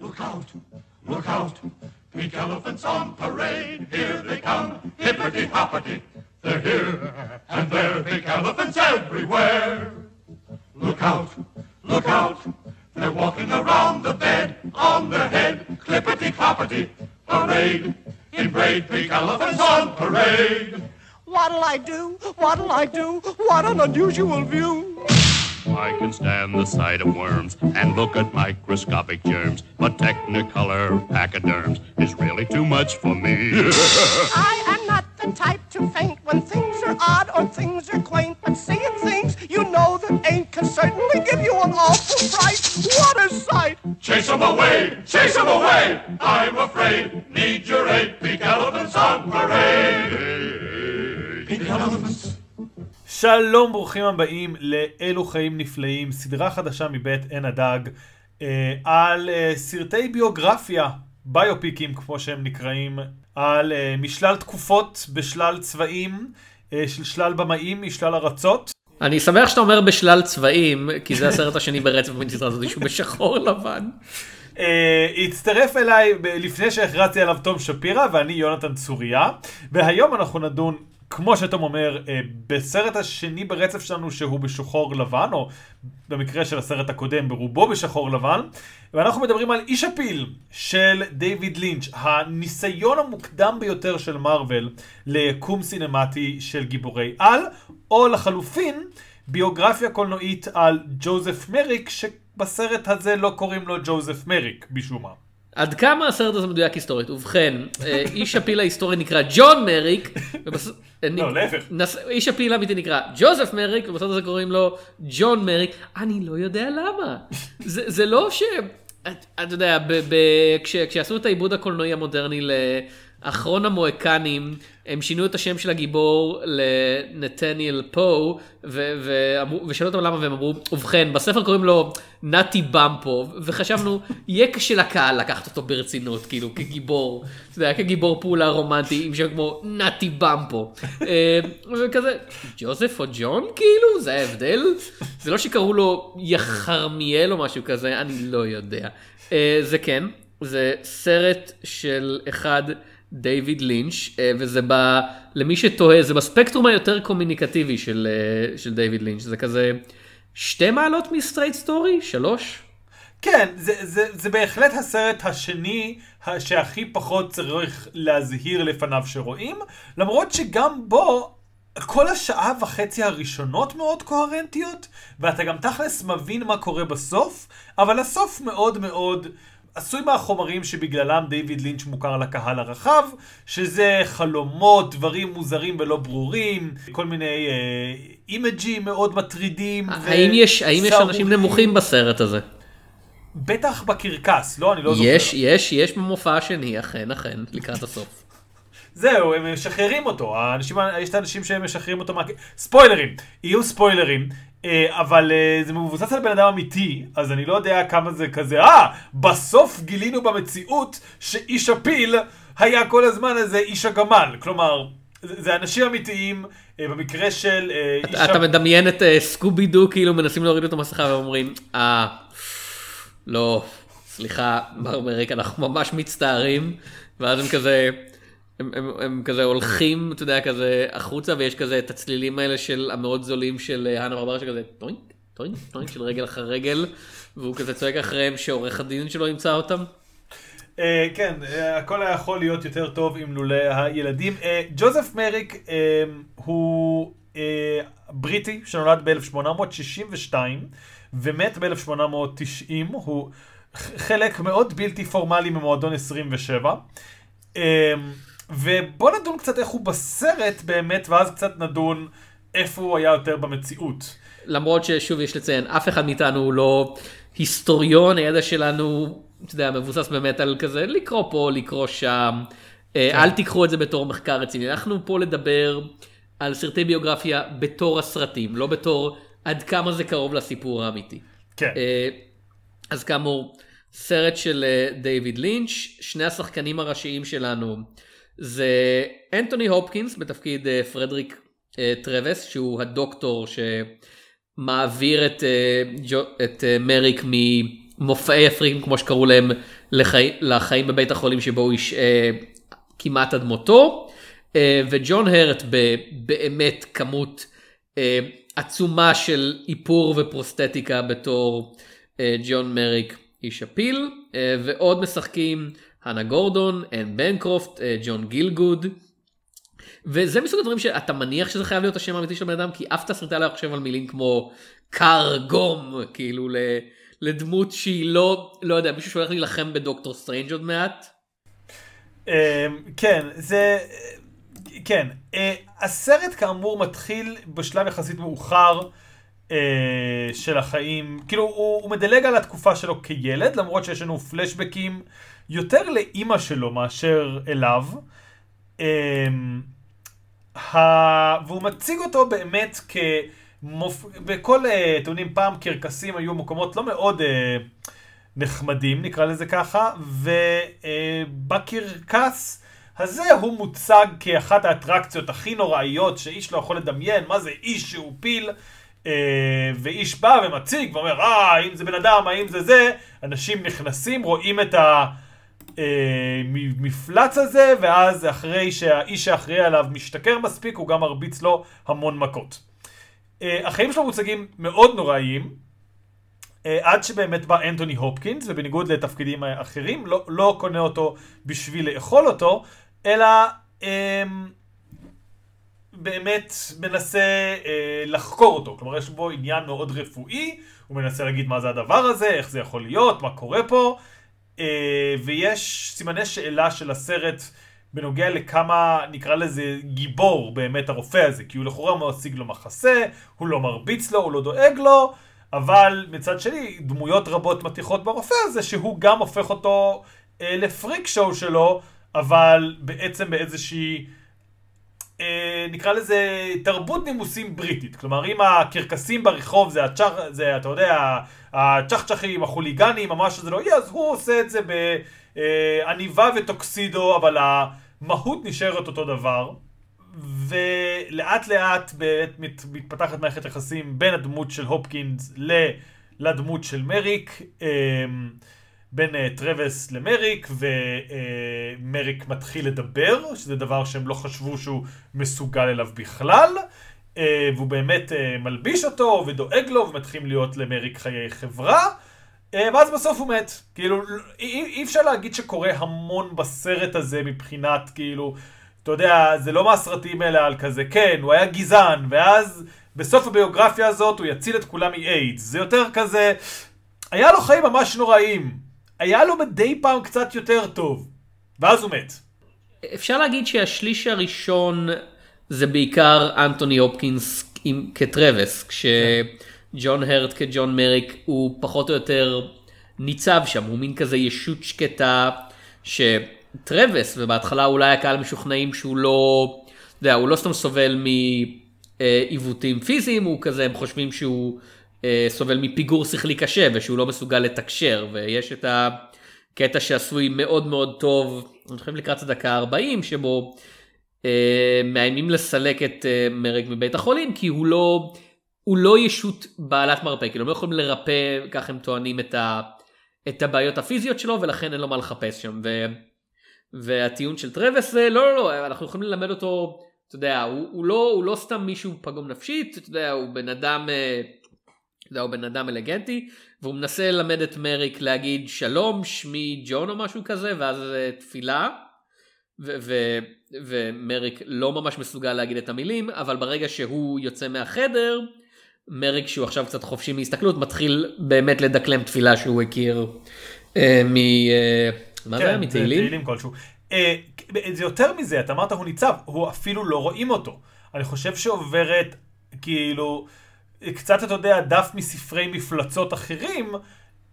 Look out, look out, pink elephants on parade. Here they come, hippity hoppity. They're here and there, pink elephants everywhere. Look out, look out, they're walking around the bed on their head, clippity cloppity. Parade, in braid, pink elephants on parade. What'll I do? What'll I do? What an unusual view. I can stand the sight of worms and look at microscopic germs, but Technicolor pachyderms is really too much for me. I am not the type to faint when things are odd or things are quaint, but seeing things you know that ain't can certainly give you an awful fright. What a sight! chase 'em away, chase 'em away! I'm afraid, need your aid, pink elephants on parade. Pink elephants. שלום, ברוכים הבאים לאלו חיים נפלאים, סדרה חדשה מבית עין הדג, אה, על אה, סרטי ביוגרפיה, ביופיקים כמו שהם נקראים, על אה, משלל תקופות בשלל צבעים, אה, של שלל במאים משלל ארצות. אני שמח שאתה אומר בשלל צבעים, כי זה הסרט השני ברצף בסדרה הזאת שהוא בשחור לבן. אה, הצטרף אליי לפני שהכרזתי עליו תום שפירא ואני יונתן צוריה והיום אנחנו נדון כמו שתום אומר אה, בסרט השני ברצף שלנו שהוא בשחור לבן או במקרה של הסרט הקודם ברובו בשחור לבן ואנחנו מדברים על איש הפיל של דיוויד לינץ' הניסיון המוקדם ביותר של מארוול ליקום סינמטי של גיבורי על או לחלופין ביוגרפיה קולנועית על ג'וזף מריק שבסרט הזה לא קוראים לו ג'וזף מריק משום מה. עד כמה הסרט הזה מדויק היסטורית? ובכן, אה, איש הפיל ההיסטורי נקרא ג'ון מריק, ובס- לא, להפך. נס- איש הפיל האמיתי נקרא ג'וזף מריק, ובסרט הזה קוראים לו ג'ון מריק. אני לא יודע למה. זה זה לא ש... את- אתה יודע, ב- ב- כש- כשעשו את העיבוד הקולנועי המודרני לאחרון המוהקנים, הם שינו את השם של הגיבור לנתניאל פו, ושאלו אותם למה, והם אמרו, ובכן, בספר קוראים לו נאטי במפו, וחשבנו, יהיה קשה לקהל לקחת אותו ברצינות, כאילו, כגיבור, אתה יודע, כגיבור פעולה רומנטי, עם שם כמו נאטי במפו. אה, וכזה, ג'וזף או ג'ון, כאילו, זה ההבדל? זה לא שקראו לו יחרמיאל או משהו כזה, אני לא יודע. אה, זה כן, זה סרט של אחד דיוויד לינץ', אה, וזה ב... למי שתוהה, זה בספקטרום היותר קומוניקטיבי של, אה, של דיוויד לינץ', זה כזה שתי מעלות מ Straight Story? שלוש? כן, זה, זה, זה בהחלט הסרט השני שהכי פחות צריך להזהיר לפניו שרואים, למרות שגם בו כל השעה וחצי הראשונות מאוד קוהרנטיות, ואתה גם תכלס מבין מה קורה בסוף, אבל הסוף מאוד מאוד עשוי מהחומרים שבגללם דיוויד לינץ' מוכר לקהל הרחב, שזה חלומות, דברים מוזרים ולא ברורים, כל מיני אה, אימג'ים מאוד מטרידים. האם יש, האם יש אנשים. נמוכים בסרט הזה? בטח בקרקס, לא, אני לא זוכר. יש, יש, יש במופע השני, אכן, אכן, לקראת הסוף. זהו, הם משחררים אותו. האנשים, יש את האנשים שהם משחררים אותו מה... ספוילרים, יהיו ספוילרים. אה, אבל אה, זה מבוסס על בן אדם אמיתי, אז אני לא יודע כמה זה כזה, אה, בסוף גילינו במציאות שאיש הפיל היה כל הזמן הזה איש הגמל. כלומר, זה, אנשים אמיתיים, אה, במקרה של איש אתה מדמיין את סקובי דו כאילו מנסים להוריד את המסכה ואומרים, אה, לא, סליחה, ברבריק, אנחנו ממש מצטערים, ואז הם כזה, הם, הם, הם כזה הולכים, אתה יודע, כזה החוצה, ויש כזה את הצלילים האלה של המאוד זולים של אה, האנה ברברה, שכזה טוינק, טוינק, טוינק של רגל אחר רגל, והוא כזה צועק אחריהם שעורך הדין שלו ימצא אותם. אה, כן, אה, הכל היה יכול להיות יותר טוב עם לולא הילדים. אה, ג'וזף מריק אה, הוא אה, בריטי שנולד ב-1862 ומת ב-1890. הוא חלק מאוד בלתי פורמלי ממועדון 27. אה, ובוא נדון קצת איך הוא בסרט באמת, ואז קצת נדון איפה הוא היה יותר במציאות. למרות ששוב יש לציין, אף אחד מאיתנו הוא לא היסטוריון, הידע שלנו, אתה יודע, מבוסס באמת על כזה לקרוא פה, לקרוא שם. אה, אל תיקחו את זה בתור מחקר רציני, אנחנו פה לדבר על סרטי ביוגרפיה בתור הסרטים, לא בתור עד כמה זה קרוב לסיפור האמיתי. כן. אה, אז כאמור, סרט של אה, דיוויד לינץ', שני השחקנים הראשיים שלנו זה אנטוני הופקינס בתפקיד אה, פרדריק אה, טרווס, שהוא הדוקטור שמעביר את, אה, את מריק מופעי הפריקים כמו שקראו להם לחי... לחיים בבית החולים שבו הוא איש אה, כמעט עד מותו. וג'ון הרט באמת כמות עצומה של איפור ופרוסטטיקה בתור ג'ון מריק איש הפיל ועוד משחקים הנה גורדון, אנ בנקרופט, אה, ג'ון גילגוד. וזה מסוג הדברים שאתה מניח שזה חייב להיות השם האמיתי של בן אדם כי אף תסריטאי לא חושב על מילים כמו קר גום כאילו לדמות שהיא לא לא יודע מישהו שהולך להילחם בדוקטור סטרנג' עוד מעט. אמ, כן זה כן אה, הסרט כאמור מתחיל בשלב יחסית מאוחר אה, של החיים כאילו הוא, הוא מדלג על התקופה שלו כילד למרות שיש לנו פלשבקים יותר לאימא שלו מאשר אליו. אמ. והוא מציג אותו באמת כמופ... בכל, אה, אתם יודעים, פעם קרקסים היו מקומות לא מאוד אה, נחמדים, נקרא לזה ככה, ובקרקס אה, הזה הוא מוצג כאחת האטרקציות הכי נוראיות שאיש לא יכול לדמיין, מה זה איש שהוא פיל. Uh, ואיש בא ומציג ואומר, אה, האם זה בן אדם, האם זה זה, אנשים נכנסים, רואים את ה... המפלץ אה, הזה, ואז אחרי שהאיש שאחראי עליו משתכר מספיק, הוא גם מרביץ לו המון מכות. אה, החיים שלו מוצגים מאוד נוראיים, אה, עד שבאמת בא אנטוני הופקינס, ובניגוד לתפקידים אחרים, לא, לא קונה אותו בשביל לאכול אותו, אלא אה, באמת מנסה אה, לחקור אותו. כלומר, יש בו עניין מאוד רפואי, הוא מנסה להגיד מה זה הדבר הזה, איך זה יכול להיות, מה קורה פה. אה, ויש סימני שאלה של הסרט בנוגע לכמה, נקרא לזה, גיבור באמת הרופא הזה, כי הוא לכאורה משיג לו מחסה, הוא לא מרביץ לו, הוא לא דואג לו, אבל מצד שני, דמויות רבות מטיחות ברופא הזה, שהוא גם הופך אותו אה, לפריק שואו שלו, אבל בעצם באיזושהי... אה, נקרא לזה תרבות נימוסים בריטית. כלומר, אם הקרקסים ברחוב זה, הצ'ח, זה אתה יודע, הצ'חצ'חים, החוליגנים, מה שזה לא יהיה, אז הוא עושה את זה בעניבה וטוקסידו, אבל המהות נשארת אותו דבר. ולאט לאט באמת מתפתחת מערכת יחסים בין הדמות של הופקינס לדמות של מריק. אה, בין uh, טרווס למריק, ומריק uh, מתחיל לדבר, שזה דבר שהם לא חשבו שהוא מסוגל אליו בכלל, והוא באמת uh, מלביש אותו ודואג לו, ומתחילים להיות למריק חיי חברה, uh, ואז בסוף הוא מת. כאילו, אי, אי אפשר להגיד שקורה המון בסרט הזה מבחינת, כאילו, אתה יודע, זה לא מהסרטים האלה על כזה, כן, הוא היה גזען, ואז בסוף הביוגרפיה הזאת הוא יציל את כולם מאיידס. זה יותר כזה, היה לו חיים ממש נוראים. היה לו מדי פעם קצת יותר טוב, ואז הוא מת. אפשר להגיד שהשליש הראשון זה בעיקר אנטוני הופקינס עם, כשג'ון הרט כג'ון מריק הוא פחות או יותר ניצב שם, הוא מין כזה ישות שקטה, שטרווס, ובהתחלה אולי הקהל משוכנעים שהוא לא, אתה יודע, הוא לא סתם סובל מעיוותים פיזיים, הוא כזה, הם חושבים שהוא אה, סובל מפיגור שכלי קשה ושהוא לא מסוגל לתקשר ויש את הקטע שעשוי מאוד מאוד טוב, אני חושב לקראת הדקה 40 שבו מאיימים לסלק את אה, מרק מבית החולים כי הוא לא, הוא לא ישות בעלת מרפא, כאילו הם לא יכולים לרפא, כך הם טוענים את, ה, את הבעיות הפיזיות שלו ולכן אין לו מה לחפש שם. ו, והטיעון של טרווס זה לא לא לא אנחנו יכולים ללמד אותו אתה יודע הוא, הוא לא הוא לא סתם מישהו פגום נפשית אתה יודע הוא בן אדם. אה, זה הוא בן אדם אלגנטי, והוא מנסה ללמד את מריק להגיד שלום, שמי ג'ון או משהו כזה, ואז תפילה, ומריק לא ממש מסוגל להגיד את המילים, אבל ברגע שהוא יוצא מהחדר, מריק שהוא עכשיו קצת חופשי מהסתכלות, מתחיל באמת לדקלם תפילה שהוא הכיר אה, מ... אה, מה כן, זה היה? מתהילים? מתהילים כלשהו. אה, זה יותר מזה, אתה אמרת הוא ניצב, הוא אפילו לא רואים אותו. אני חושב שעוברת, כאילו... קצת, אתה יודע, דף מספרי מפלצות אחרים,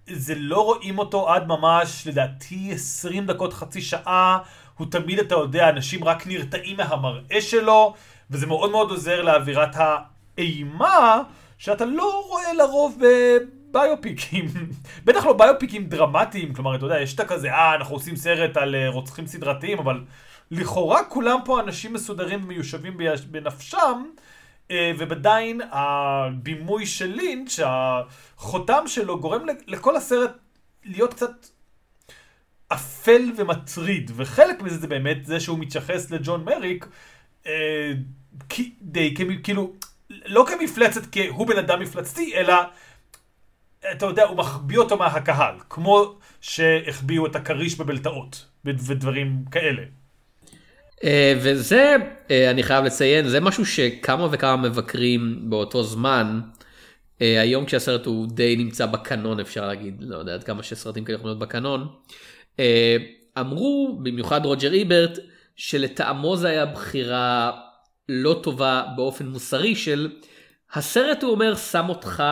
זה לא רואים אותו עד ממש, לדעתי, 20 דקות, חצי שעה. הוא תמיד, אתה יודע, אנשים רק נרתעים מהמראה שלו, וזה מאוד מאוד עוזר לאווירת האימה, שאתה לא רואה לרוב בביופיקים. בטח לא ביופיקים דרמטיים, כלומר, אתה יודע, יש את הכזה, אה, אנחנו עושים סרט על uh, רוצחים סדרתיים, אבל לכאורה כולם פה אנשים מסודרים ומיושבים בנפשם. אה, ובדיין הבימוי של לינץ', החותם שלו גורם לכל הסרט להיות קצת אפל ומטריד, וחלק מזה זה באמת זה שהוא מתייחס לג'ון מריק, אה, די כאילו, לא כמפלצת, כי הוא בן אדם מפלצתי, אלא, אתה יודע, הוא מחביא אותו מהקהל, כמו שהחביאו את הכריש בבלטאות, וד- ודברים כאלה. אה, וזה, אה, אני חייב לציין, זה משהו שכמה וכמה מבקרים באותו זמן, היום כשהסרט הוא די נמצא בקנון אפשר להגיד, לא יודע עד כמה שסרטים כאלה יכולים להיות בקנון, אמרו, במיוחד רוג'ר איברט, שלטעמו זה היה בחירה לא טובה באופן מוסרי של הסרט הוא אומר שם אותך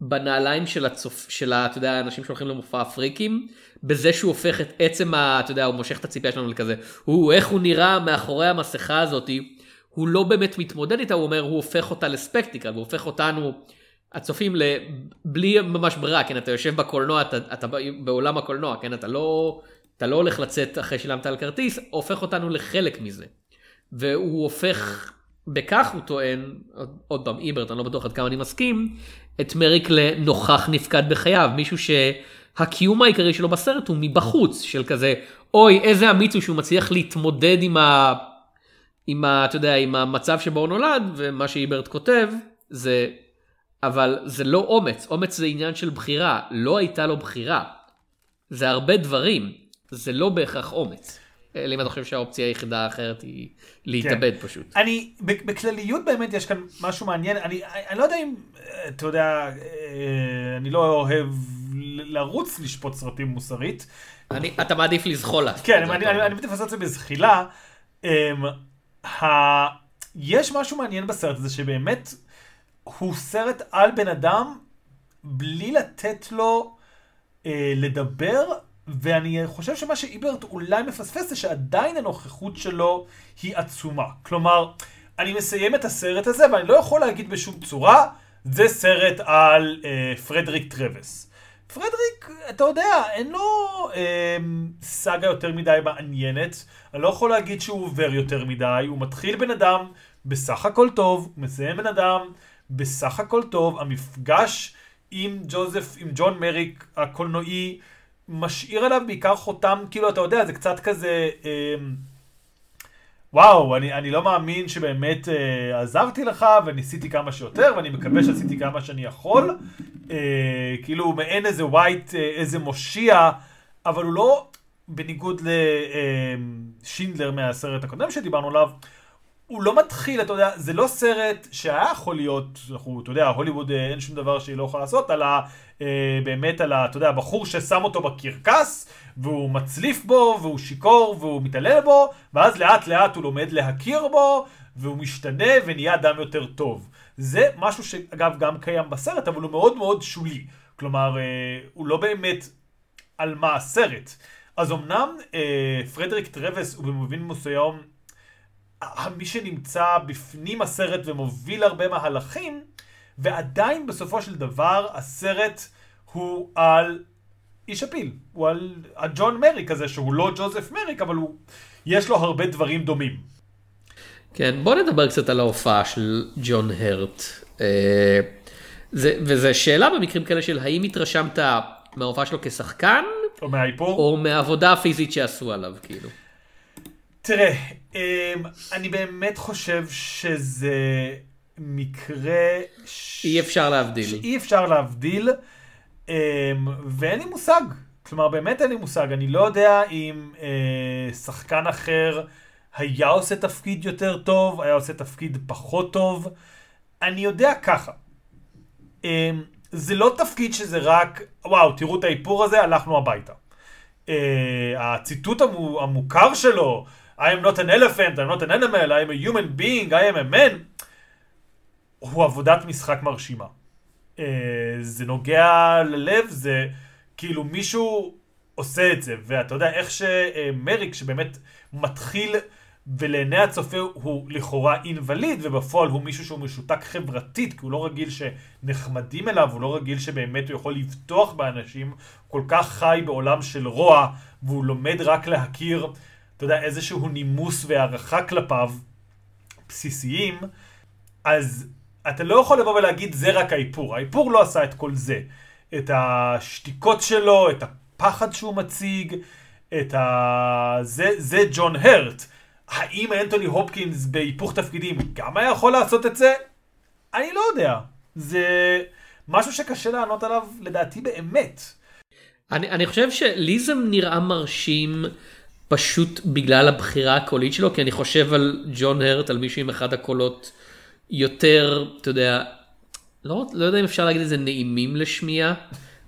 בנעליים של הצופ... של. אתה יודע, האנשים שהולכים למופע הפריקים, בזה שהוא הופך את עצם ה... אתה יודע, הוא מושך את הציפייה שלנו לכזה, הוא, איך הוא נראה מאחורי המסכה הזאתי, הוא לא באמת מתמודד איתה, הוא אומר, הוא הופך אותה לספקטיקל, הוא הופך אותנו, הצופים. בלי ממש ברירה, כן, אתה יושב בקולנוע, אתה, אתה בעולם הקולנוע, כן, אתה לא, אתה לא הולך לצאת אחרי שילמת על כרטיס, הופך אותנו לחלק מזה. והוא הופך, בכך הוא טוען, עוד, עוד פעם איברט, אני לא בטוח עד כמה אני מסכים, את מריק לנוכח נפקד בחייו, מישהו שהקיום העיקרי שלו בסרט הוא מבחוץ, של כזה, אוי, איזה אמיץ הוא שהוא מצליח להתמודד עם ה... עם ה... אתה יודע, עם המצב שבו הוא נולד, ומה שאיברט כותב, זה... אבל זה לא אומץ, אומץ זה עניין של בחירה, לא הייתה לו בחירה. זה הרבה דברים, זה לא בהכרח אומץ. אלא אם אתה חושב שהאופציה היחידה האחרת היא להתאבד כן. פשוט. אני, בכלליות באמת יש כאן משהו מעניין, אני, אני לא יודע אם, אה, אתה יודע, אה, אני לא אוהב לרוץ לשפוט סרטים מוסרית. אני, אתה מעדיף לזחול לה. כן, אני, אני, אני לעשות את זה בזחילה. ה... יש משהו מעניין בסרט הזה שבאמת הוא סרט על בן אדם בלי לתת לו אה, לדבר, ואני חושב שמה שאיברט אולי מפספס זה שעדיין הנוכחות שלו היא עצומה. כלומר, אני מסיים את הסרט הזה ואני לא יכול להגיד בשום צורה, זה סרט על אה, פרדריק טרווס. פרדריק, אתה יודע, אין לו אה, סאגה יותר מדי מעניינת. אני לא יכול להגיד שהוא עובר יותר מדי. הוא מתחיל בן אדם בסך הכל טוב, הוא מסיים בן אדם בסך הכל טוב. המפגש עם ג'וזף, עם ג'ון מריק הקולנועי, משאיר עליו בעיקר חותם, כאילו, אתה יודע, זה קצת כזה... אה, וואו, אני, אני לא מאמין שבאמת אה, עזרתי לך וניסיתי כמה שיותר ואני מקווה שעשיתי כמה שאני יכול. אה, כאילו מעין איזה ווייט, אה, איזה מושיע, אבל הוא לא, בניגוד לשינדלר מהסרט הקודם שדיברנו עליו, הוא לא מתחיל, אתה יודע, זה לא סרט שהיה יכול להיות, אנחנו, אתה יודע, הוליווד אה, אין שום דבר שהיא לא יכולה לעשות, על ה... אה, באמת על ה... אתה יודע, הבחור ששם אותו בקרקס, והוא מצליף בו, והוא שיכור, והוא מתעלל בו, ואז לאט לאט הוא לומד להכיר בו, והוא משתנה ונהיה אדם יותר טוב. זה משהו שאגב גם קיים בסרט, אבל הוא מאוד מאוד שולי. כלומר, אה, הוא לא באמת על מה הסרט. אז אמנם אה, פרדריק טרווס הוא במבין מסוים מי שנמצא בפנים הסרט ומוביל הרבה מהלכים, ועדיין בסופו של דבר הסרט הוא על איש הפיל, הוא על הג'ון מריק הזה, שהוא לא ג'וזף מריק, אבל הוא, יש לו הרבה דברים דומים. כן, בוא נדבר קצת על ההופעה של ג'ון הרט. אה, זה, וזו שאלה במקרים כאלה של האם התרשמת מההופעה שלו כשחקן, או מהאיפור. או מהעבודה הפיזית שעשו עליו, כאילו. תראה, אמ, אני באמת חושב שזה מקרה ש... אי אפשר להבדיל. שאי אפשר להבדיל, אמ, ואין לי מושג. כלומר, באמת אין לי מושג. אני לא יודע אם אה, שחקן אחר היה עושה תפקיד יותר טוב, היה עושה תפקיד פחות טוב. אני יודע ככה. אמ, זה לא תפקיד שזה רק, וואו, תראו את האיפור הזה, הלכנו הביתה. הציטוט המו, המוכר שלו, I am not an elephant, I'm not an animal, I am a human being, I am a man, הוא עבודת משחק מרשימה. Uh, זה נוגע ללב, זה כאילו מישהו עושה את זה, ואתה יודע איך שמריק, שבאמת מתחיל ולעיני הצופה הוא לכאורה אינווליד, ובפועל הוא מישהו שהוא משותק חברתית, כי הוא לא רגיל שנחמדים אליו, הוא לא רגיל שבאמת הוא יכול לבטוח באנשים, כל כך חי בעולם של רוע, והוא לומד רק להכיר, אתה יודע, איזשהו נימוס והערכה כלפיו, בסיסיים, אז אתה לא יכול לבוא ולהגיד זה רק האיפור, האיפור לא עשה את כל זה. את השתיקות שלו, את הפחד שהוא מציג, את ה... זה, זה ג'ון הרט. האם אנטוני הופקינס בהיפוך תפקידים גם היה יכול לעשות את זה? אני לא יודע. זה משהו שקשה לענות עליו לדעתי באמת. אני, אני חושב שלי זה נראה מרשים פשוט בגלל הבחירה הקולית שלו, כי אני חושב על ג'ון הרט, על מישהו עם אחד הקולות יותר, אתה יודע, לא, לא יודע אם אפשר להגיד את זה נעימים לשמיעה,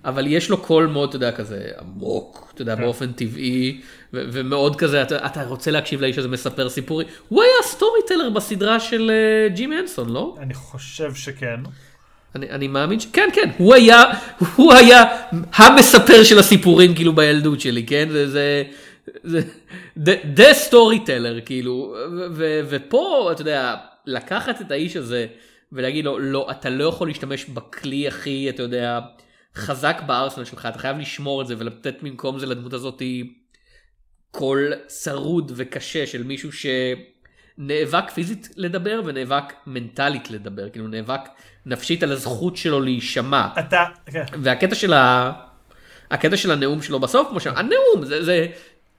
אבל יש לו קול מאוד, אתה יודע, כזה עמוק, אתה יודע, באופן טבעי, ו- ומאוד כזה, אתה, אתה רוצה להקשיב לאיש הזה מספר סיפורים. הוא היה storyteller בסדרה של אה, ג'ים הנסון, לא? אני חושב שכן. אני, אני מאמין ש... כן, כן, הוא היה, הוא היה המספר של הסיפורים כאילו בילדות שלי, כן? זה, זה, the, the storyteller, כאילו, ופה, אתה יודע, לקחת את האיש הזה ולהגיד לו, לא, אתה לא יכול להשתמש בכלי הכי, אתה יודע, חזק בארסנל שלך, אתה חייב לשמור את זה ולתת במקום זה לדמות הזאת קול צרוד וקשה של מישהו שנאבק פיזית לדבר ונאבק מנטלית לדבר, כאילו נאבק נפשית על הזכות שלו להישמע. אתה, כן, והקטע של ה... הקטע של הנאום שלו בסוף, כמו ש... הנאום, זה, זה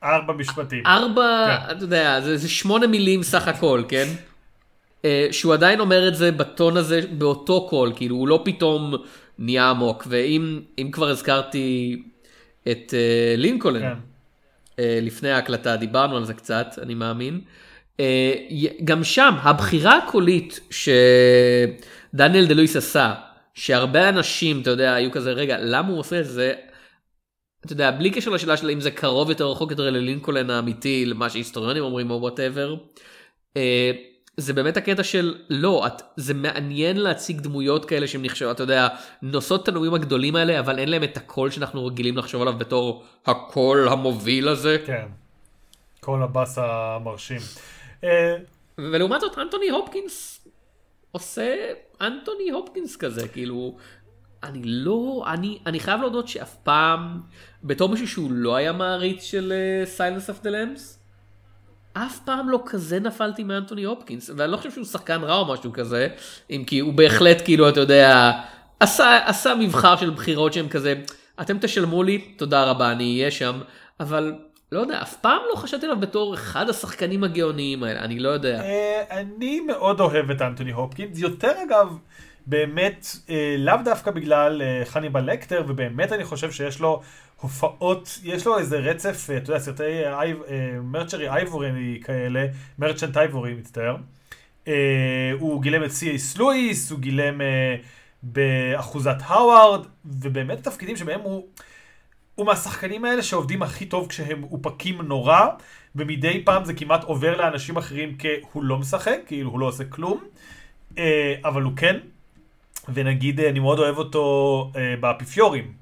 ארבע משפטים. ארבע, כן. אתה יודע, זה, זה שמונה מילים סך הכל, כן? אה, שהוא עדיין אומר את זה בטון הזה, באותו קול, כאילו, הוא לא פתאום נהיה עמוק. ואם אם כבר הזכרתי את אה, לינקולן, כן. אה, לפני ההקלטה, דיברנו על זה קצת, אני מאמין. י- גם שם, הבחירה הקולית שדניאל דה לואיס עשה, שהרבה אנשים, אתה יודע, היו כזה, רגע, למה הוא עושה את זה? אתה יודע, בלי קשר לשאלה של אם זה קרוב יותר או רחוק יותר ללינקולן האמיתי, למה שהיסטוריונים אומרים או whatever, זה באמת הקטע של לא, את, זה מעניין להציג דמויות כאלה שהן נחשבות, אתה יודע, נושאות את הנאומים הגדולים האלה, אבל אין להם את הקול שאנחנו רגילים לחשוב עליו בתור הקול המוביל הזה. כן. כל הבאס המרשים. אה, ולעומת זאת אנטוני הופקינס עושה אנטוני הופקינס כזה כאילו אני לא אני אני חייב להודות שאף פעם בתור מישהו שהוא לא היה מעריץ של סיילנס אף דה למס. אף פעם לא כזה נפלתי מאנטוני הופקינס ואני לא חושב שהוא שחקן רע או משהו כזה אם כי הוא בהחלט כאילו אתה יודע עשה עשה מבחר של בחירות שהם כזה אתם תשלמו לי תודה רבה אני אהיה שם אבל לא יודע אף פעם לא חשבתי עליו בתור אחד השחקנים הגאוניים האלה אני לא יודע. אה, אני מאוד אוהב את אנטוני הופקינס, יותר אגב, באמת, אה, לאו דווקא בגלל אה, חניבל לקטר, ובאמת אני חושב שיש לו הופעות, יש לו איזה רצף, אה, אתה יודע, סרטי אייב- אה, מרצ'רי אייבורי כאלה, מרצ'נט אייבורי, מצטער. אה, הוא גילם את סי.אייס לואיס, הוא גילם אה, באחוזת האווארד, ובאמת תפקידים שבהם הוא... הוא מהשחקנים האלה שעובדים הכי טוב כשהם מאופקים נורא, ומדי פעם זה כמעט עובר לאנשים אחרים כהוא לא משחק, כאילו הוא לא עושה כלום, אה, אבל הוא כן. ונגיד, אה, אני מאוד אוהב אותו אה, באפיפיורים.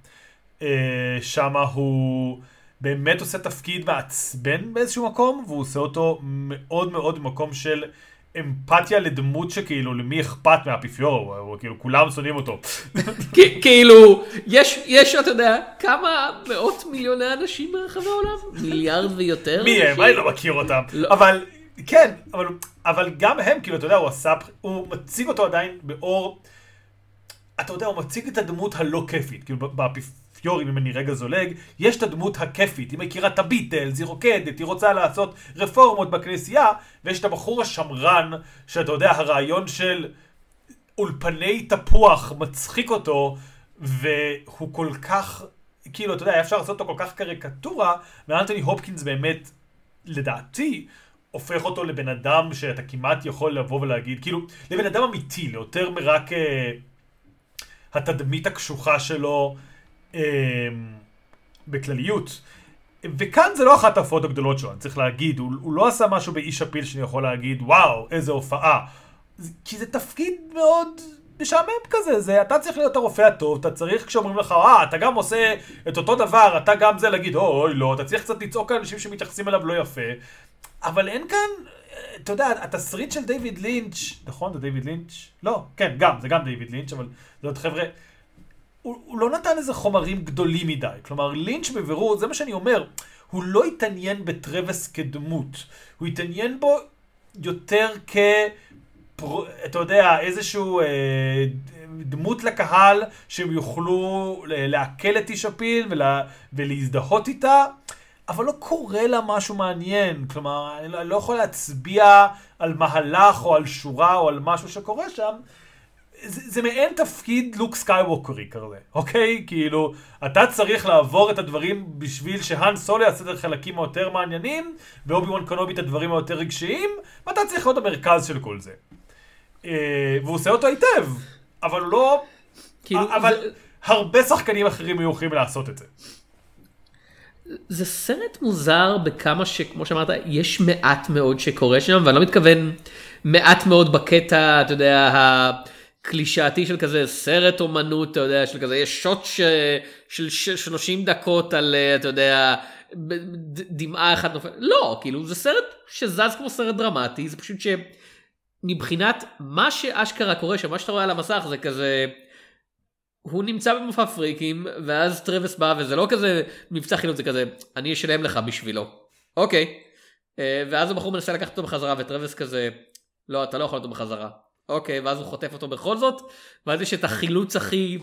אה, שמה הוא באמת עושה תפקיד מעצבן באיזשהו מקום, והוא עושה אותו מאוד מאוד במקום של אמפתיה לדמות שכאילו, למי אכפת מהאפיפיור, הוא, הוא, כאילו, כולם שונאים אותו. כאילו, יש, יש, אתה יודע, כמה מאות מיליוני אנשים ברחבי העולם? מיליארד ויותר? מי הם? אני לא מכיר אותם. לא. אבל, כן, אבל, אבל גם הם, כאילו, אתה יודע, הוא עשה, הוא מציג אותו עדיין באור, אתה יודע, הוא מציג את הדמות הלא כיפית, כאילו, באפיפיורים, אם אני רגע זולג, יש את הדמות הכיפית, היא מכירה את הביטלס, היא רוקדת, היא רוצה לעשות רפורמות בכנסייה, ויש את הבחור השמרן, שאתה יודע, הרעיון של אולפני תפוח מצחיק אותו, והוא כל כך, כאילו, אתה יודע, אפשר לעשות אותו כל כך קריקטורה, ואנטוני הופקינס באמת, לדעתי, הופך אותו לבן אדם שאתה כמעט יכול לבוא ולהגיד, כאילו, לבן אדם אמיתי, ליותר מרק אה, התדמית הקשוחה שלו אה, בכלליות. וכאן זה לא אחת ההופעות הגדולות שלו, אני צריך להגיד, הוא, הוא לא עשה משהו באיש הפיל שאני יכול להגיד, וואו, איזה הופעה. כי זה תפקיד מאוד משעמם כזה, זה, אתה צריך להיות הרופא הטוב, אתה צריך כשאומרים לך, אה, אתה גם עושה את אותו דבר, אתה גם זה להגיד, אוי, לא, אתה צריך קצת לצעוק על אנשים שמתייחסים אליו לא יפה. אבל אין כאן, אתה יודע, התסריט של דיוויד לינץ', נכון, זה דיוויד לינץ'? לא, כן, גם, זה גם דיוויד לינץ', אבל זה עוד חבר'ה, הוא, הוא לא נתן איזה חומרים גדולים מדי. כלומר, לינץ' בבירור, זה מה שאני אומר, הוא לא התעניין בטרווס כדמות, הוא התעניין בו יותר כ... פר... אתה יודע, איזשהו אה, דמות לקהל שהם יוכלו ל- לעכל את איש הפיל ולה, ולהזדהות איתה, אבל לא קורה לה משהו מעניין. כלומר, אני לא, אני לא יכול להצביע על מהלך או על שורה או על משהו שקורה שם. זה, זה מעין תפקיד לוק סקייווקרי כזה, אוקיי? כאילו, אתה צריך לעבור את הדברים בשביל שהאן סולו יעשה את החלקים היותר מעניינים, ואובי וואן קנובי את הדברים היותר רגשיים, ואתה צריך להיות המרכז של כל זה. אה, והוא עושה אותו היטב, אבל הוא לא... כאילו, אבל זה- הרבה שחקנים אחרים היו יכולים לעשות את זה. זה סרט מוזר בכמה שכמו שאמרת יש מעט מאוד שקורה שם ואני לא מתכוון מעט מאוד בקטע אתה יודע הקלישאתי של כזה סרט אומנות אתה יודע של כזה יש שוט ש... של ש... 30 דקות על אתה יודע דמעה אחת נופלת לא כאילו זה סרט שזז כמו סרט דרמטי זה פשוט שמבחינת מה שאשכרה קורה שם מה שאתה רואה על המסך זה כזה. הוא נמצא במופע פריקים ואז טרווס בא וזה לא כזה מבצע חילוץ זה כזה אני אשלם לך בשבילו. אוקיי. אה, ואז הבחור מנסה לקחת אותו בחזרה וטרווס כזה לא אתה לא יכול אותו בחזרה. אוקיי ואז הוא חוטף אותו בכל זאת ואז יש את החילוץ הכי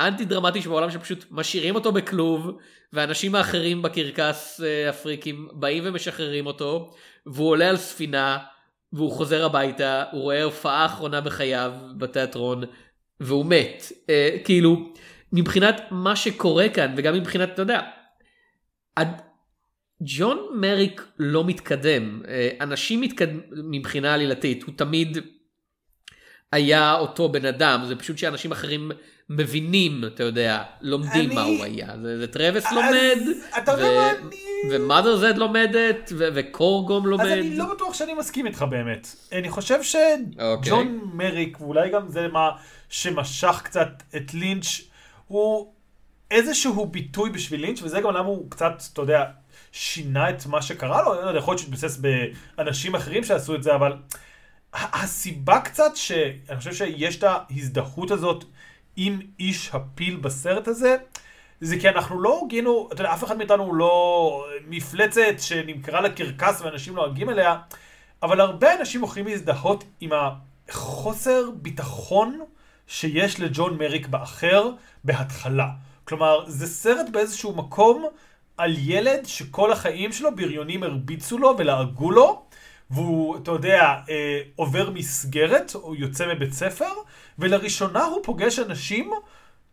אנטי דרמטי שבעולם שפשוט משאירים אותו בכלוב ואנשים האחרים בקרקס אה, הפריקים באים ומשחררים אותו והוא עולה על ספינה והוא חוזר הביתה הוא רואה הופעה אחרונה בחייו בתיאטרון והוא מת. אה, כאילו, מבחינת מה שקורה כאן, וגם מבחינת, אתה יודע, עד... ג'ון מריק לא מתקדם. אה, אנשים מתקדמים מבחינה עלילתית, הוא תמיד היה אותו בן אדם, זה פשוט שאנשים אחרים מבינים, אתה יודע, לומדים אני- מה הוא היה. זה, זה טרווס אז לומד, אתה יודע מה, אני- ומאדר זד לומדת, ו- וקורגום לומד. אז אני לא בטוח שאני מסכים איתך באמת. אני חושב אוקיי. שג'ון מריק, ואולי גם זה מה שמשך קצת את לינץ', הוא איזשהו ביטוי בשביל לינץ', וזה גם למה הוא קצת, אתה יודע, שינה את מה שקרה לו, לא יודע, יכול להיות שהתבסס באנשים אחרים שעשו את זה, אבל הסיבה קצת שאני חושב שיש את ההזדהות הזאת עם איש הפיל בסרט הזה, זה כי אנחנו לא הוגנו, אתה יודע, אף אחד מאיתנו הוא לא מפלצת שנמכרה לקרקס ואנשים לועגים אליה, אבל הרבה אנשים יכולים להזדהות עם החוסר ביטחון שיש לג'ון מריק באחר בהתחלה. כלומר, זה סרט באיזשהו מקום על ילד שכל החיים שלו בריונים הרביצו לו ולעגו לו, והוא, אתה יודע, אה, עובר מסגרת, או יוצא מבית ספר, ולראשונה הוא פוגש אנשים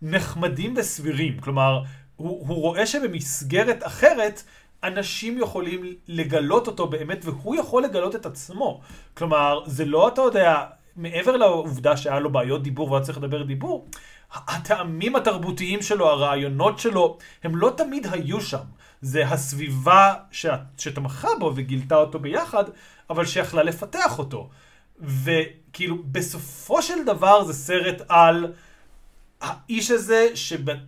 נחמדים וסבירים. כלומר, הוא, הוא רואה שבמסגרת אחרת, אנשים יכולים לגלות אותו באמת, והוא יכול לגלות את עצמו. כלומר, זה לא, אתה יודע, מעבר לעובדה שהיה לו בעיות דיבור והיה צריך לדבר דיבור, הטעמים התרבותיים שלו, הרעיונות שלו, הם לא תמיד היו שם. זה הסביבה ש... שתמכה בו וגילתה אותו ביחד, אבל שיכלה לפתח אותו. וכאילו, בסופו של דבר זה סרט על האיש הזה.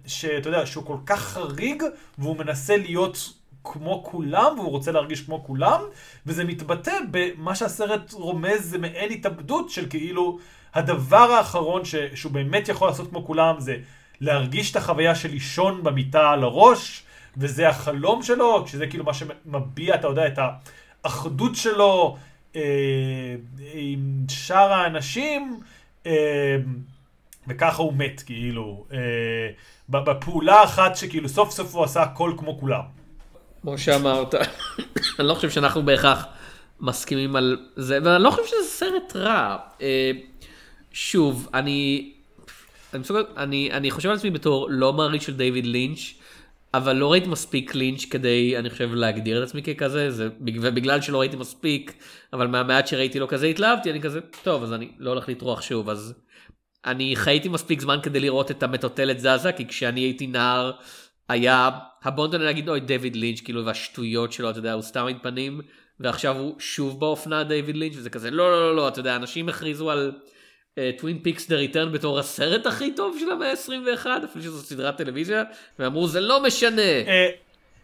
שאתה יודע, שהוא כל כך חריג, והוא מנסה להיות כמו כולם, והוא רוצה להרגיש כמו כולם, וזה מתבטא במה שהסרט רומז, זה מעין התאבדות של כאילו, הדבר האחרון ש... שהוא באמת יכול לעשות כמו כולם, זה להרגיש את החוויה של לישון במיטה על הראש, וזה החלום שלו, שזה כאילו מה שמביע, אתה יודע, את האחדות שלו עם שאר האנשים, אה, וככה הוא מת, כאילו, אה, בפעולה אחת שכאילו סוף סוף הוא עשה הכל כמו כולם. כמו שאמרת, אני לא חושב שאנחנו בהכרח מסכימים על זה, ואני לא חושב שזה סרט רע. אה, שוב, אני, אני, מסוגל, אני, אני חושב על עצמי בתור לא מעריץ של דיוויד לינץ', אבל לא ראיתי מספיק לינץ' כדי, אני חושב, להגדיר את עצמי ככזה, זה, ובגלל שלא ראיתי מספיק, אבל מהמעט שראיתי לא כזה התלהבתי, אני כזה, טוב, אז אני לא הולך לטרוח שוב, אז אני חייתי מספיק זמן כדי לראות את המטוטלת זזה, כי כשאני הייתי נער, היה הבון טון להגיד אוי דיוויד לינץ' כאילו והשטויות שלו אתה יודע הוא סתם עם פנים ועכשיו הוא שוב באופנה דיוויד לינץ' וזה כזה לא לא לא לא אתה יודע אנשים הכריזו על טווין פיקס The Return בתור הסרט הכי טוב של המאה ה-21 אפילו שזו סדרת טלוויזיה ואמרו זה לא משנה אה,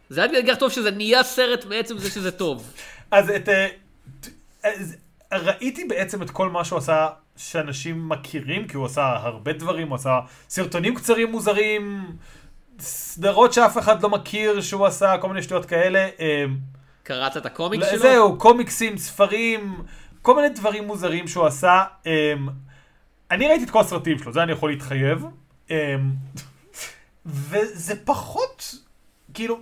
זה היה כל כך טוב שזה נהיה סרט מעצם זה שזה טוב. אז את... אה, אז ראיתי בעצם את כל מה שהוא עשה שאנשים מכירים, כי הוא עשה הרבה דברים, הוא עשה סרטונים קצרים מוזרים, סדרות שאף אחד לא מכיר שהוא עשה, כל מיני שטויות כאלה. אה, קראת את הקומיקס לא, שלו? זהו, קומיקסים, ספרים, כל מיני דברים מוזרים שהוא עשה. אני ראיתי את כל הסרטים שלו, זה אני יכול להתחייב. אמ, וזה פחות, כאילו,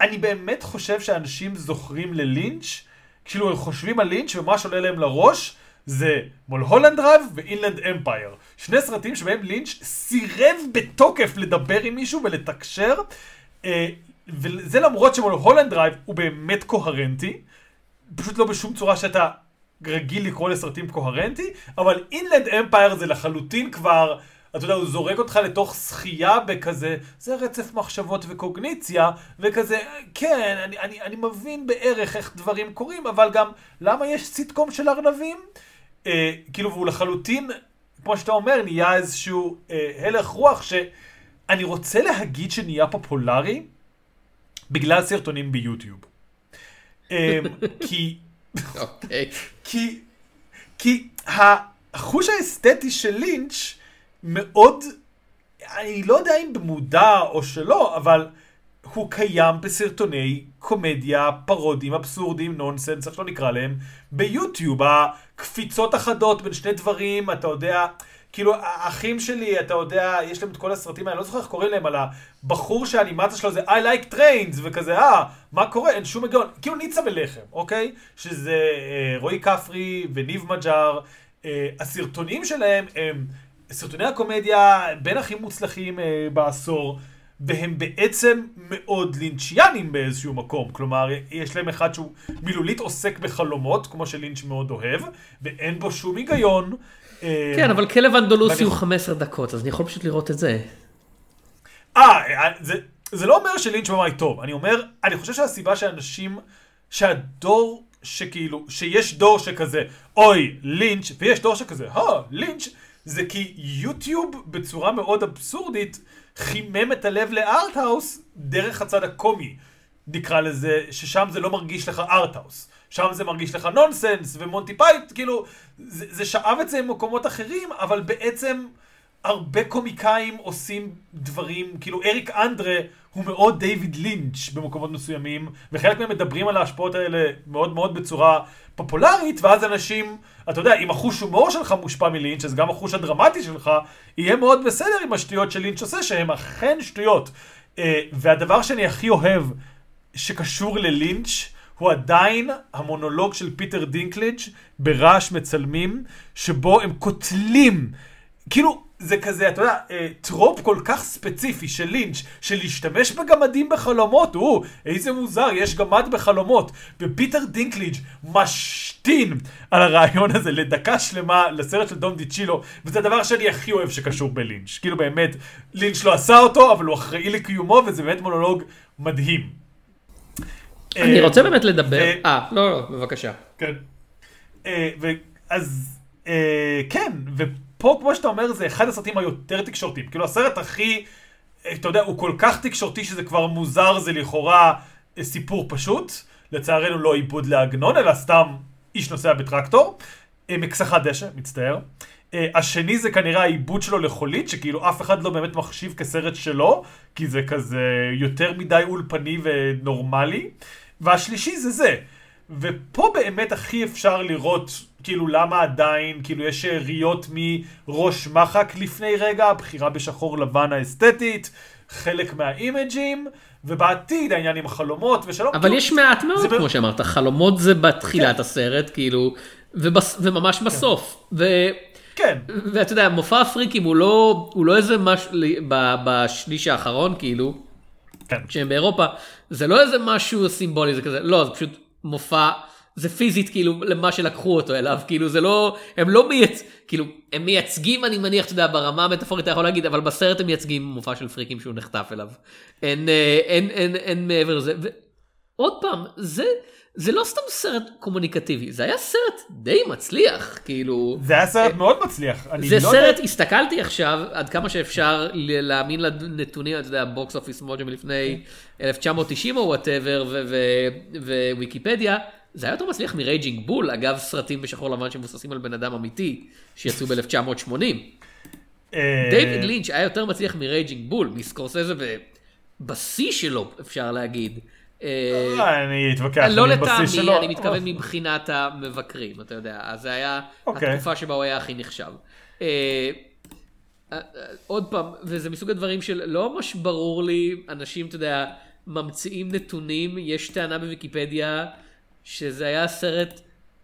אני באמת חושב שאנשים זוכרים ללינץ', כאילו הם חושבים על לינץ' ומה שעולה להם לראש זה מולהולנד דרייב ואינלנד אמפייר. שני סרטים שבהם לינץ' סירב בתוקף לדבר עם מישהו ולתקשר, אה, וזה למרות שמולהולנד דרייב הוא באמת קוהרנטי, פשוט לא בשום צורה שאתה רגיל לקרוא לסרטים קוהרנטי, אבל אינלנד אמפייר זה לחלוטין כבר, אתה יודע, הוא זורק אותך לתוך שחייה בכזה, זה רצף מחשבות וקוגניציה, וכזה, כן, אני, אני, אני מבין בערך איך דברים קורים, אבל גם, למה יש סיטקום של ארנבים? אה, כאילו, והוא לחלוטין, כמו שאתה אומר, נהיה איזשהו אה, הלך רוח שאני רוצה להגיד שנהיה פופולרי בגלל סרטונים ביוטיוב. אה, כי... אוקיי. כי, כי החוש האסתטי של לינץ' מאוד, אני לא יודע אם במודע או שלא, אבל הוא קיים בסרטוני קומדיה, פרודיות, אבסורדים, נונסנס, איך שלא נקרא להם, ביוטיוב. הקפיצות החדות בין שני דברים, אתה יודע, כאילו, האחים שלי, אתה יודע, יש להם את כל הסרטים האלה, אני לא זוכר איך קוראים להם, על הבחור שהאנימציה שלו זה I like trains, וכזה, אה, מה קורה? אין שום היגיון. כאילו ניצה ולחם, אוקיי? שזה אה, רועי כפרי וניב מג'אר. אה, הסרטונים שלהם הם סרטוני הקומדיה בין הכי מוצלחים אה, בעשור. והם בעצם מאוד לינצ'יאנים באיזשהו מקום. כלומר, יש להם אחד שהוא מילולית עוסק בחלומות, כמו שלינץ' מאוד אוהב, ואין בו שום היגיון. אה, כן, אבל כלב אנדולוסי הוא 15 דקות, אז אני יכול פשוט לראות את זה. אה, זה, זה לא אומר שלינץ' במאי טוב, אני אומר, אני חושב שהסיבה שאנשים, שהדור שכאילו, שיש דור שכזה, אוי, לינץ', ויש דור שכזה, אה, לינץ', זה כי יוטיוב בצורה מאוד אבסורדית חימם את הלב ל arthouse דרך הצד הקומי, נקרא לזה, ששם זה לא מרגיש לך arthouse. שם זה מרגיש לך נונסנס, ומונטי פיית', כאילו, זה, זה שאב את זה ממקומות אחרים, אבל בעצם הרבה קומיקאים עושים דברים, כאילו אריק אנדרה הוא מאוד דיוויד לינץ' במקומות מסוימים, וחלק מהם מדברים על ההשפעות האלה מאוד מאוד בצורה פופולרית, ואז אנשים, אתה יודע, אם החוש הומור שלך מושפע מלינץ', אז גם החוש הדרמטי שלך יהיה מאוד בסדר עם השטויות שלינץ' עושה, שהן אכן שטויות. אה, והדבר שאני הכי אוהב שקשור ללינץ', הוא עדיין המונולוג של פיטר דינקליג' בראש מצלמים, שבו הם קוטלים, כאילו, זה כזה, אתה יודע, אה, trope כל כך ספציפי של לינץ', של להשתמש בגמדים בחלומות, או, איזה מוזר, יש גמד בחלומות. ופיטר דינקליג' משתין על הרעיון הזה לדקה שלמה לסרט של טום דיצ'ילו, וזה הדבר שאני הכי אוהב שקשור בלינץ'. כאילו באמת, לינץ' לא עשה אותו, אבל הוא אחראי לקיומו, וזה באמת מונולוג מדהים. אני אה, רוצה באמת לדבר, ו- אה, לא, לא, בבקשה. כן. אה, אז אה, כן, ופה כמו שאתה אומר זה אחד הסרטים היותר תקשורתיים. כאילו הסרט הכי, אה, אתה יודע, הוא כל כך תקשורתי שזה כבר מוזר, זה לכאורה אה, סיפור פשוט. לצערנו לא עיבוד לעגנון, אלא סתם איש נוסע בטרקטור. אה, מכסחת דשא, מצטער. אה, השני זה כנראה העיבוד שלו לחולית, שכאילו אף אחד לא באמת מחשיב כסרט שלו, כי זה כזה יותר מדי אולפני ונורמלי. והשלישי זה זה. ופה באמת הכי אפשר לראות, כאילו, למה עדיין, כאילו, יש שאריות מראש מחק לפני רגע, הבחירה בשחור לבן האסתטית, חלק מהאימג'ים, ובעתיד העניין עם החלומות ושלום. אבל כאילו, יש מעט מאוד, זה ב- כמו שאמרת, חלומות זה בתחילת כן. הסרט, כאילו, ובס- וממש בסוף. ו- כן, ואתה יודע, מופע הפריקים הוא לא, הוא לא איזה משהו, ב- בשליש האחרון, כאילו, כן. כשהם באירופה, זה לא איזה משהו סימבולי, זה כזה, לא, זה פשוט מופע, זה פיזית כאילו למה שלקחו אותו אליו, כאילו זה לא, הם לא מייצ... כאילו, הם מייצגים, אני מניח, אתה יודע, ברמה המטאפורית אתה יכול להגיד, אבל בסרט הם מייצגים מופע של פריקים שהוא נחטף אליו. אין, אה, אין, אין, אין מעבר לזה. ועוד פעם, זה, זה לא סתם סרט קומוניקטיבי, זה היה סרט די מצליח, כאילו. זה היה סרט מאוד מצליח. זה לא סרט, יודע- הסתכלתי עכשיו, עד כמה שאפשר להאמין לנתונים, אתה יודע, בוקס אופיס מוג'ו מלפני 1990 או whatever, וויקיפדיה, זה היה יותר מצליח מרייג'ינג בול, אגב, סרטים בשחור לבן שמבוססים על בן אדם אמיתי, שיצאו ב-1980. אה, דיוויד לינץ' היה יותר מצליח מרייג'ינג בול, מסקורסזה בשיא שלו, אפשר להגיד. אה, אה, אני אתווכח. לא לטעמי. אני מתכוון מבחינת המבקרים, אתה יודע, אז זה היה אוקיי. התקופה שבה הוא היה הכי נחשב. אה, עוד פעם, וזה מסוג הדברים של לא ממש ברור לי, אנשים, אתה יודע, ממציאים נתונים, יש טענה בוויקיפדיה שזה היה הסרט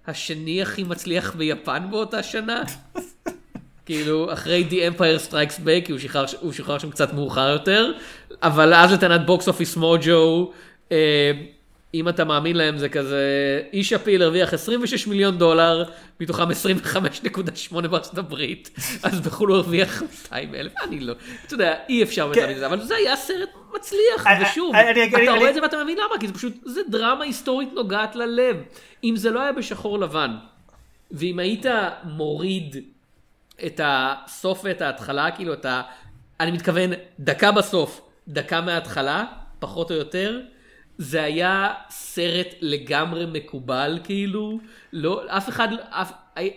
השני הכי מצליח ביפן באותה שנה. כאילו, אחרי The Empire Strikes Back, כי הוא שחרר, הוא שחרר שם קצת מאוחר יותר, אבל אז לטענת בוקס אופיס מוג'ו, אם אתה מאמין להם זה כזה, איש הפיל הרוויח 26 מיליון דולר, מתוכם 25.8 בארצות הברית, אז בחו"ל הוא הרוויח 200 אלף, אני לא, אתה יודע, אי אפשר כן. להאמין לזה, אבל זה היה סרט מצליח, אני- ושוב, אני- אתה רואה את זה ואתה מבין למה, כי זה פשוט, זה דרמה היסטורית נוגעת ללב. אם זה לא היה בשחור לבן, ואם היית מוריד את הסוף ואת ההתחלה, כאילו את ה... אני מתכוון, דקה בסוף, דקה מההתחלה, פחות או יותר, זה היה סרט לגמרי מקובל, כאילו, לא, אף אחד, אף,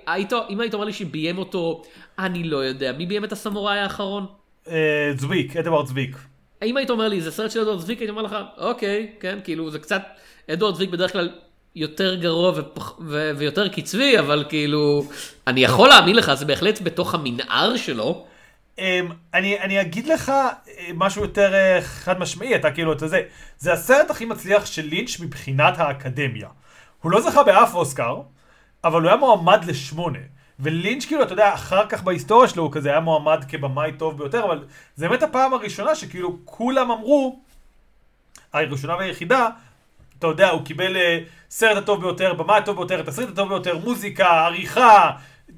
היית, אם היית אומר לי שביים אותו, אני לא יודע, מי ביים את הסמוראי האחרון? אה, צביק, אדוארד צביק. אם היית אומר לי, זה סרט של אדוארד צביק, הייתי אומר לך, אוקיי, כן, כאילו, זה קצת, אדוארד צביק בדרך כלל יותר גרוע ופח, ו, ויותר קצבי, אבל כאילו, אני יכול להאמין לך, זה בהחלט בתוך המנער שלו. אמ, אני, אני אגיד לך אה, משהו יותר אה, חד משמעי, אתה כאילו, אתה זה, זה הסרט הכי מצליח של לינץ' מבחינת האקדמיה. הוא לא זכה באף אוסקר, אבל הוא היה מועמד לשמונה. ולינץ' כאילו, אתה יודע, אחר כך בהיסטוריה שלו הוא כזה היה מועמד כבמאי טוב ביותר, אבל זה באמת הפעם הראשונה שכאילו כולם אמרו, הראשונה והיחידה, אתה יודע, הוא קיבל אה, סרט הטוב ביותר, במאי הטוב ביותר, התסריט הטוב ביותר, מוזיקה, עריכה,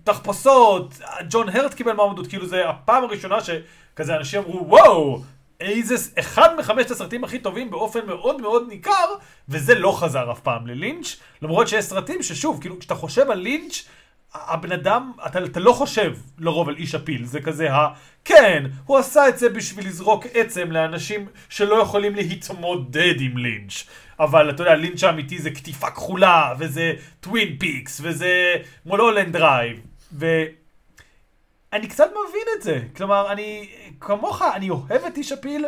תחפושות, ג'ון הרט קיבל מועמדות, כאילו זה הפעם הראשונה שכזה אנשים אמרו, וואו, איזה, אחד מחמשת הסרטים הכי טובים באופן מאוד מאוד ניכר, וזה לא חזר אף פעם ללינץ', למרות שיש סרטים ששוב, כאילו, כשאתה חושב על לינץ', הבן אדם, אתה, אתה לא חושב לרוב על איש הפיל, זה כזה ה... כן, הוא עשה את זה בשביל לזרוק עצם לאנשים שלא יכולים להתמודד עם לינץ'. אבל אתה יודע, לינץ' האמיתי זה קטיפה כחולה, וזה טווין פיקס, וזה מולהולנד דרייב, ו... אני קצת מבין את זה. כלומר, אני, כמוך, אני אוהב את איש הפיל,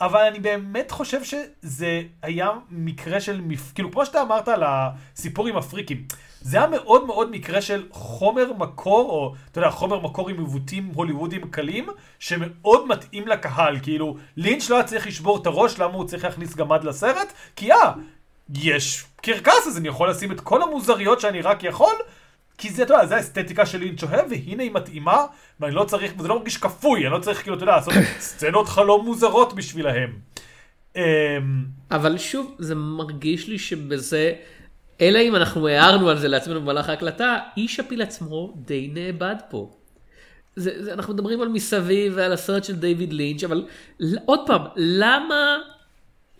אבל אני באמת חושב שזה היה מקרה של, מפ... כאילו, כמו שאתה אמרת על הסיפור עם הפריקים, זה היה מאוד מאוד מקרה של חומר מקור, או, אתה יודע, חומר מקור עם עיוותים הוליוודיים קלים, שמאוד מתאים לקהל. כאילו, לינץ' לא היה צריך לשבור את הראש, למה הוא צריך להכניס גמד לסרט? כי אה, יש קרקס, אז אני יכול לשים את כל המוזריות שאני רק יכול, כי זה, אתה יודע, זה האסתטיקה של לינץ' אוהב, והנה היא מתאימה, ואני לא צריך, וזה לא מרגיש כפוי, אני לא צריך, כאילו, אתה יודע, לעשות סצנות חלום מוזרות בשבילהם. אמ, אבל שוב, זה מרגיש לי שבזה, אלא אם אנחנו הערנו על זה לעצמנו במהלך ההקלטה, איש הפיל עצמו די נאבד פה. זה, זה, אנחנו מדברים על מסביב ועל הסרט של דיוויד לינץ', אבל עוד פעם, למה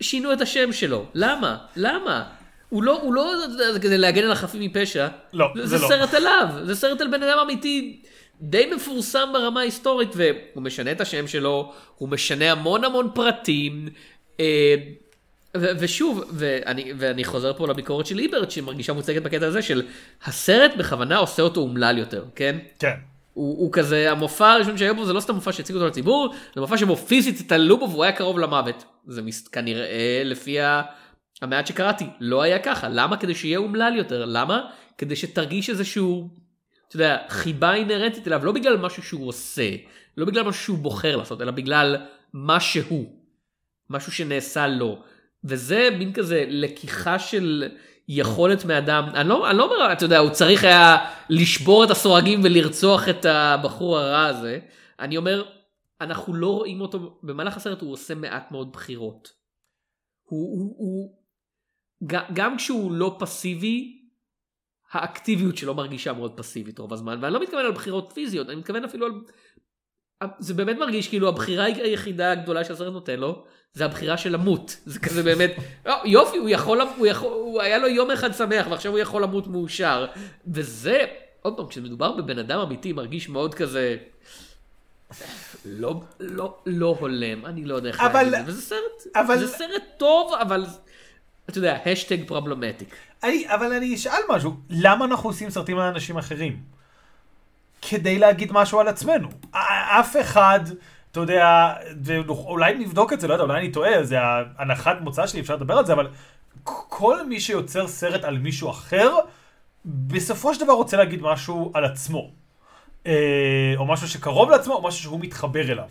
שינו את השם שלו? למה? למה? הוא לא, הוא לא, כדי להגן על החפים מפשע. לא, זה, זה זה לא. סרט עליו, זה סרט על בן אדם אמיתי, די מפורסם ברמה ההיסטורית, והוא משנה את השם שלו, הוא משנה המון המון פרטים. אה, ו- ושוב, ואני, ואני חוזר פה לביקורת של איברט, שמרגישה מוצגת בקטע הזה של הסרט בכוונה עושה אותו אומלל יותר, כן? כן. הוא, הוא כזה, המופע הראשון שהיה בו זה לא סתם מופע שהציגו אותו לציבור, זה מופע שבו פיזית התעללו בו והוא היה קרוב למוות. זה מס, כנראה לפי ה, המעט שקראתי, לא היה ככה. למה? כדי שיהיה אומלל יותר. למה? כדי שתרגיש איזשהו, אתה יודע, חיבה אינהרנטית אליו, לא בגלל משהו שהוא עושה, לא בגלל משהו שהוא בוחר לעשות, אלא בגלל מה שהוא. משהו שנעשה לו. וזה מין כזה לקיחה של יכולת מאדם, אני לא, אני לא אומר, אתה יודע, הוא צריך היה לשבור את הסורגים ולרצוח את הבחור הרע הזה. אני אומר, אנחנו לא רואים אותו, במהלך הסרט הוא עושה מעט מאוד בחירות. הוא, הוא, הוא גם כשהוא לא פסיבי, האקטיביות שלו מרגישה מאוד פסיבית רוב הזמן, ואני לא מתכוון על בחירות פיזיות, אני מתכוון אפילו על... זה באמת מרגיש כאילו הבחירה היחידה הגדולה שהסרט נותן לו, זה הבחירה של למות. זה כזה באמת, "אה, יופי, הוא יכול, הוא יכול, הוא היה לו יום אחד שמח ועכשיו הוא יכול למות מאושר. וזה, עוד פעם, כשמדובר בבן אדם אמיתי, מרגיש מאוד כזה... לא, לא, לא הולם, אני לא יודע איך להגיד את זה, וזה סרט, אבל- זה סרט טוב, אבל, אתה יודע, השטאג problematic. אני, אבל אני אשאל משהו, למה אנחנו עושים סרטים על אנשים אחרים? כדי להגיד משהו על עצמנו. אף אחד, אתה יודע, ואולי נבדוק את זה, לא יודע, אולי אני טועה, זה הנחת מוצא שלי, אפשר לדבר על זה, אבל כל מי שיוצר סרט על מישהו אחר, בסופו של דבר רוצה להגיד משהו על עצמו. אה, או משהו שקרוב לעצמו, או משהו שהוא מתחבר אליו.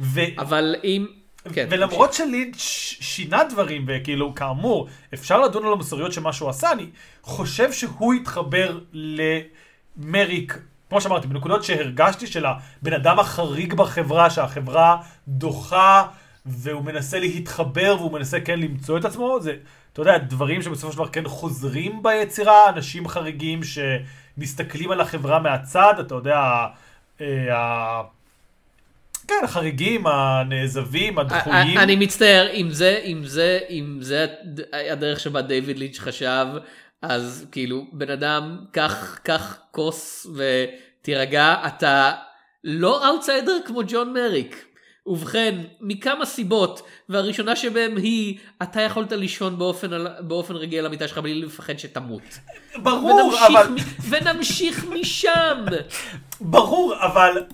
ו... אבל אם... כן, ולמרות שלינץ' שינה דברים, וכאילו, כאמור, אפשר לדון על המוסריות של מה שהוא עשה, אני חושב שהוא התחבר למריק, כמו שאמרתי, בנקודות שהרגשתי של הבן אדם החריג בחברה, שהחברה דוחה, והוא מנסה להתחבר, והוא מנסה כן למצוא את עצמו, זה, אתה יודע, דברים שבסופו של דבר כן חוזרים ביצירה, אנשים חריגים שמסתכלים על החברה מהצד, אתה יודע, אה. כן, החריגים, הנעזבים, הדחויים. אני מצטער, אם זה, אם זה, אם זה הדרך שבה דיוויד לינץ' חשב, אז כאילו, בן אדם, קח, קח כוס ותירגע, אתה לא אאוטסיידר כמו ג'ון מריק. ובכן, מכמה סיבות, והראשונה שבהם היא, אתה יכולת לישון באופן, באופן רגיל על המיטה שלך בלי לפחד שתמות. ברור, ונמשיך, אבל... מ, ונמשיך משם. ברור, אבל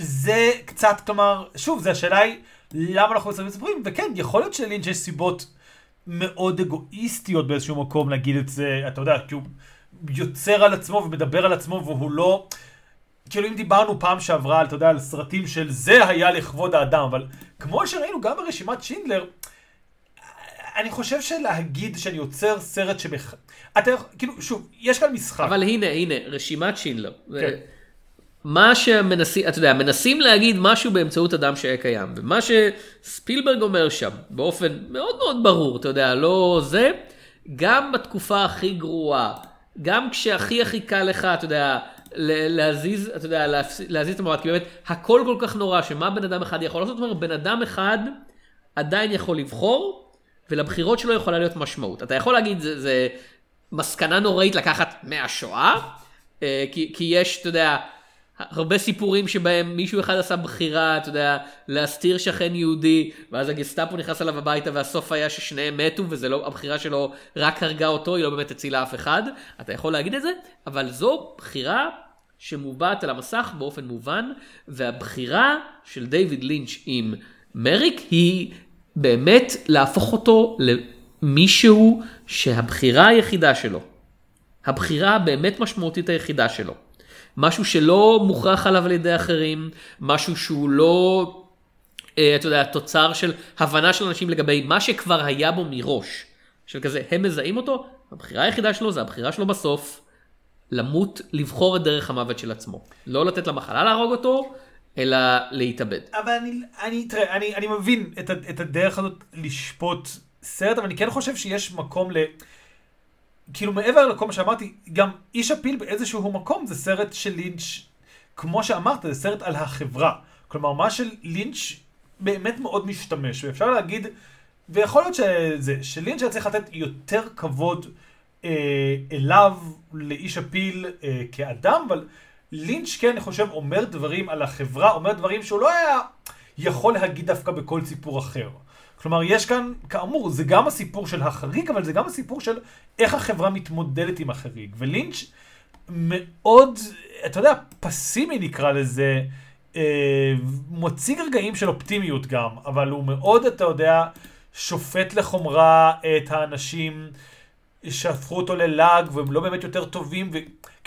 זה קצת, כלומר, שוב, זה השאלה היא, למה אנחנו מספרים סיפורים? וכן, יכול להיות שלינץ' יש סיבות מאוד אגואיסטיות באיזשהו מקום להגיד את זה, אתה יודע, כי הוא יוצר על עצמו ומדבר על עצמו והוא לא... כאילו אם דיברנו פעם שעברה, אתה יודע, על סרטים של זה היה לכבוד האדם, אבל כמו שראינו גם ברשימת שינדלר, אני חושב שלהגיד שאני יוצר סרט שבכ... אתה יכול, כאילו, שוב, יש כאן משחק. אבל הנה, הנה, רשימת שינדלר. כן. מה שמנסים, אתה יודע, מנסים להגיד משהו באמצעות אדם שהיה קיים. ומה שספילברג אומר שם, באופן מאוד מאוד ברור, אתה יודע, לא זה, גם בתקופה הכי גרועה, גם כשהכי הכי קל לך, אתה יודע, להזיז, אתה יודע, להזיז את המועד, כי באמת הכל כל כך נורא, שמה בן אדם אחד יכול לעשות, זאת אומרת, בן אדם אחד עדיין יכול לבחור, ולבחירות שלו יכולה להיות משמעות. אתה יכול להגיד, זה, זה מסקנה נוראית לקחת מהשואה, אה, כי, כי יש, אתה יודע, הרבה סיפורים שבהם מישהו אחד עשה בחירה, אתה יודע, להסתיר שכן יהודי, ואז הגסטאפו נכנס אליו הביתה והסוף היה ששניהם מתו, וזה לא, הבחירה שלו רק הרגה אותו, היא לא באמת הצילה אף אחד. אתה יכול להגיד את זה, אבל זו בחירה שמובעת על המסך באופן מובן, והבחירה של דיוויד לינץ' עם מריק היא באמת להפוך אותו למישהו שהבחירה היחידה שלו, הבחירה הבאמת משמעותית היחידה שלו, משהו שלא מוכרח עליו על ידי אחרים, משהו שהוא לא, אה, אתה יודע, תוצר של הבנה של אנשים לגבי מה שכבר היה בו מראש. של כזה, הם מזהים אותו, הבחירה היחידה שלו זה הבחירה שלו בסוף, למות, לבחור את דרך המוות של עצמו. לא לתת למחלה להרוג אותו, אלא להתאבד. אבל אני, אני, תראה, אני, אני מבין את, את הדרך הזאת לשפוט סרט, אבל אני כן חושב שיש מקום ל... כאילו מעבר לכל מה שאמרתי, גם איש הפיל באיזשהו מקום זה סרט של לינץ', כמו שאמרת, זה סרט על החברה. כלומר, מה של לינץ' באמת מאוד משתמש, ואפשר להגיד, ויכול להיות שזה, שלינץ' היה צריך לתת יותר כבוד אה, אליו, לאיש הפיל אה, כאדם, אבל לינץ' כן, אני חושב, אומר דברים על החברה, אומר דברים שהוא לא היה יכול להגיד דווקא בכל סיפור אחר. כלומר, יש כאן, כאמור, זה גם הסיפור של החריג, אבל זה גם הסיפור של איך החברה מתמודדת עם החריג. ולינץ' מאוד, אתה יודע, פסימי נקרא לזה, אה, מוציא רגעים של אופטימיות גם, אבל הוא מאוד, אתה יודע, שופט לחומרה את האנשים שהפכו אותו ללעג, והם לא באמת יותר טובים,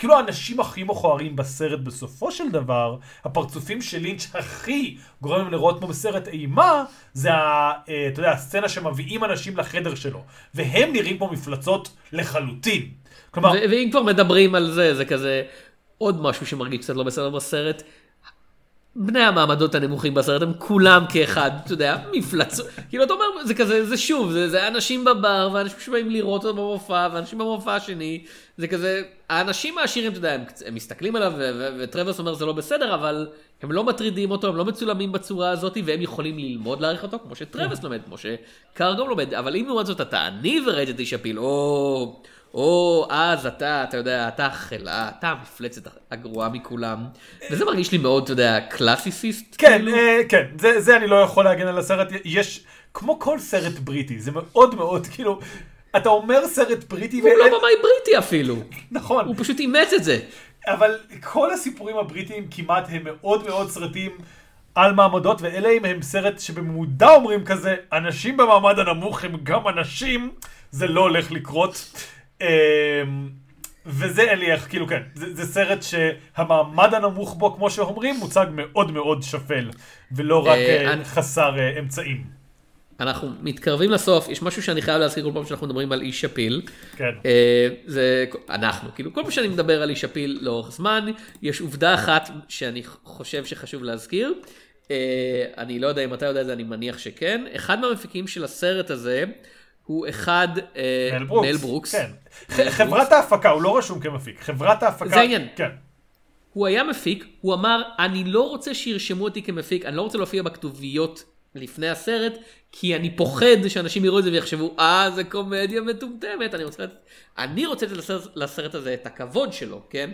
וכאילו האנשים הכי מכוערים בסרט בסופו של דבר, הפרצופים של לינץ' הכי גורמים לראות כמו בסרט אימה, זה, ה, אה, אתה יודע, הסצנה שמביאים אנשים לחדר שלו, והם נראים כמו מפלצות לחלוטין. כלומר... ואם כבר מדברים על זה, זה כזה עוד משהו שמרגיש קצת לא בסדר בסרט. בני המעמדות הנמוכים בסרט הם כולם כאחד, אתה יודע, מפלצות, כאילו אתה אומר, זה כזה, זה שוב, זה, זה אנשים בבר, ואנשים שבאים לראות אותו במופע, ואנשים במופע השני, זה כזה, האנשים העשירים, אתה יודע, הם, הם מסתכלים עליו, וטרוורס אומר זה לא בסדר, אבל הם לא מטרידים אותו, הם לא מצולמים בצורה הזאת, והם יכולים ללמוד להעריך אותו, כמו שטרוורס לומד, כמו שקאר גם לומד, אבל אם לעומת זאת אתה עני את איש הפיל, או... או אז אתה, אתה יודע, אתה החלאה, אתה המפלצת הגרועה מכולם. וזה מרגיש לי מאוד, אתה יודע, קלאסיסיסט. כן, כאילו. אה, כן, זה, זה אני לא יכול להגן על הסרט. יש, כמו כל סרט בריטי, זה מאוד מאוד, כאילו, אתה אומר סרט בריטי... הוא לא במאי בריטי אפילו. נכון. הוא פשוט אימץ את זה. אבל כל הסיפורים הבריטיים כמעט הם מאוד מאוד סרטים על מעמדות, ואלה אם הם סרט שבמודע אומרים כזה, אנשים במעמד הנמוך הם גם אנשים, זה לא הולך לקרות. אמ, וזה אין לי איך, כאילו כן, זה, זה סרט שהמעמד הנמוך בו, כמו שאומרים, מוצג מאוד מאוד שפל, ולא רק אה, אה, אני- חסר אה, אמצעים. אנחנו מתקרבים לסוף, יש משהו שאני חייב להזכיר כל פעם שאנחנו מדברים על איש הפיל. כן. אה, זה אנחנו, כאילו כל פעם שאני מדבר על איש הפיל לאורך זמן, יש עובדה אחת שאני חושב שחשוב להזכיר. אה, אני לא יודע אם אתה יודע את זה, אני מניח שכן. אחד מהמפיקים של הסרט הזה הוא אחד, אה, מל ברוקס. מל ברוקס. כן. ח- חברת ההפקה, הוא לא רשום כמפיק. חברת ההפקה... זה העניין. כן. הוא היה מפיק, הוא אמר, אני לא רוצה שירשמו אותי כמפיק, אני לא רוצה להופיע בכתוביות לפני הסרט, כי אני פוחד שאנשים יראו את זה ויחשבו, אה, זה קומדיה מטומטמת, אני רוצה, אני רוצה לתת לסרט, לסרט הזה את הכבוד שלו, כן?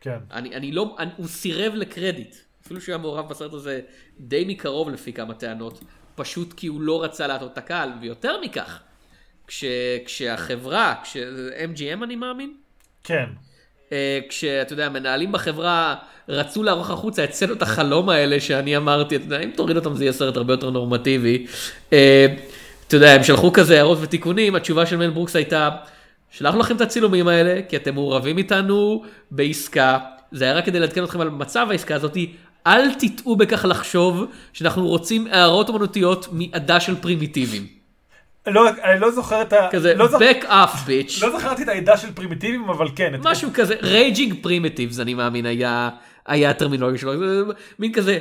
כן. אני, אני לא, אני, הוא סירב לקרדיט. אפילו שהוא היה מעורב בסרט הזה די מקרוב לפי כמה טענות, פשוט כי הוא לא רצה להטעות את הקהל, ויותר מכך, כש, כשהחברה, כש... MGM אני מאמין? כן. אה, כשאתה יודע, מנהלים בחברה רצו לערוך החוצה את החלום האלה שאני אמרתי, אתה יודע, אם תוריד אותם זה יהיה סרט הרבה יותר נורמטיבי. אה, אתה יודע, הם שלחו כזה הערות ותיקונים, התשובה של מל ברוקס הייתה, שלחנו לכם את הצילומים האלה, כי אתם מעורבים איתנו בעסקה, זה היה רק כדי לעדכן אתכם על מצב העסקה הזאתי, אל תטעו בכך לחשוב שאנחנו רוצים הערות אומנותיות מעדה של פרימיטיבים. לא, אני לא זוכר את ה... כזה, לא, זוכ... back up bitch. לא זכרתי את העדה של פרימיטיבים, אבל כן. את... משהו כזה, raging primitives אני מאמין היה, היה הטרמינולוגיה שלו, מין כזה,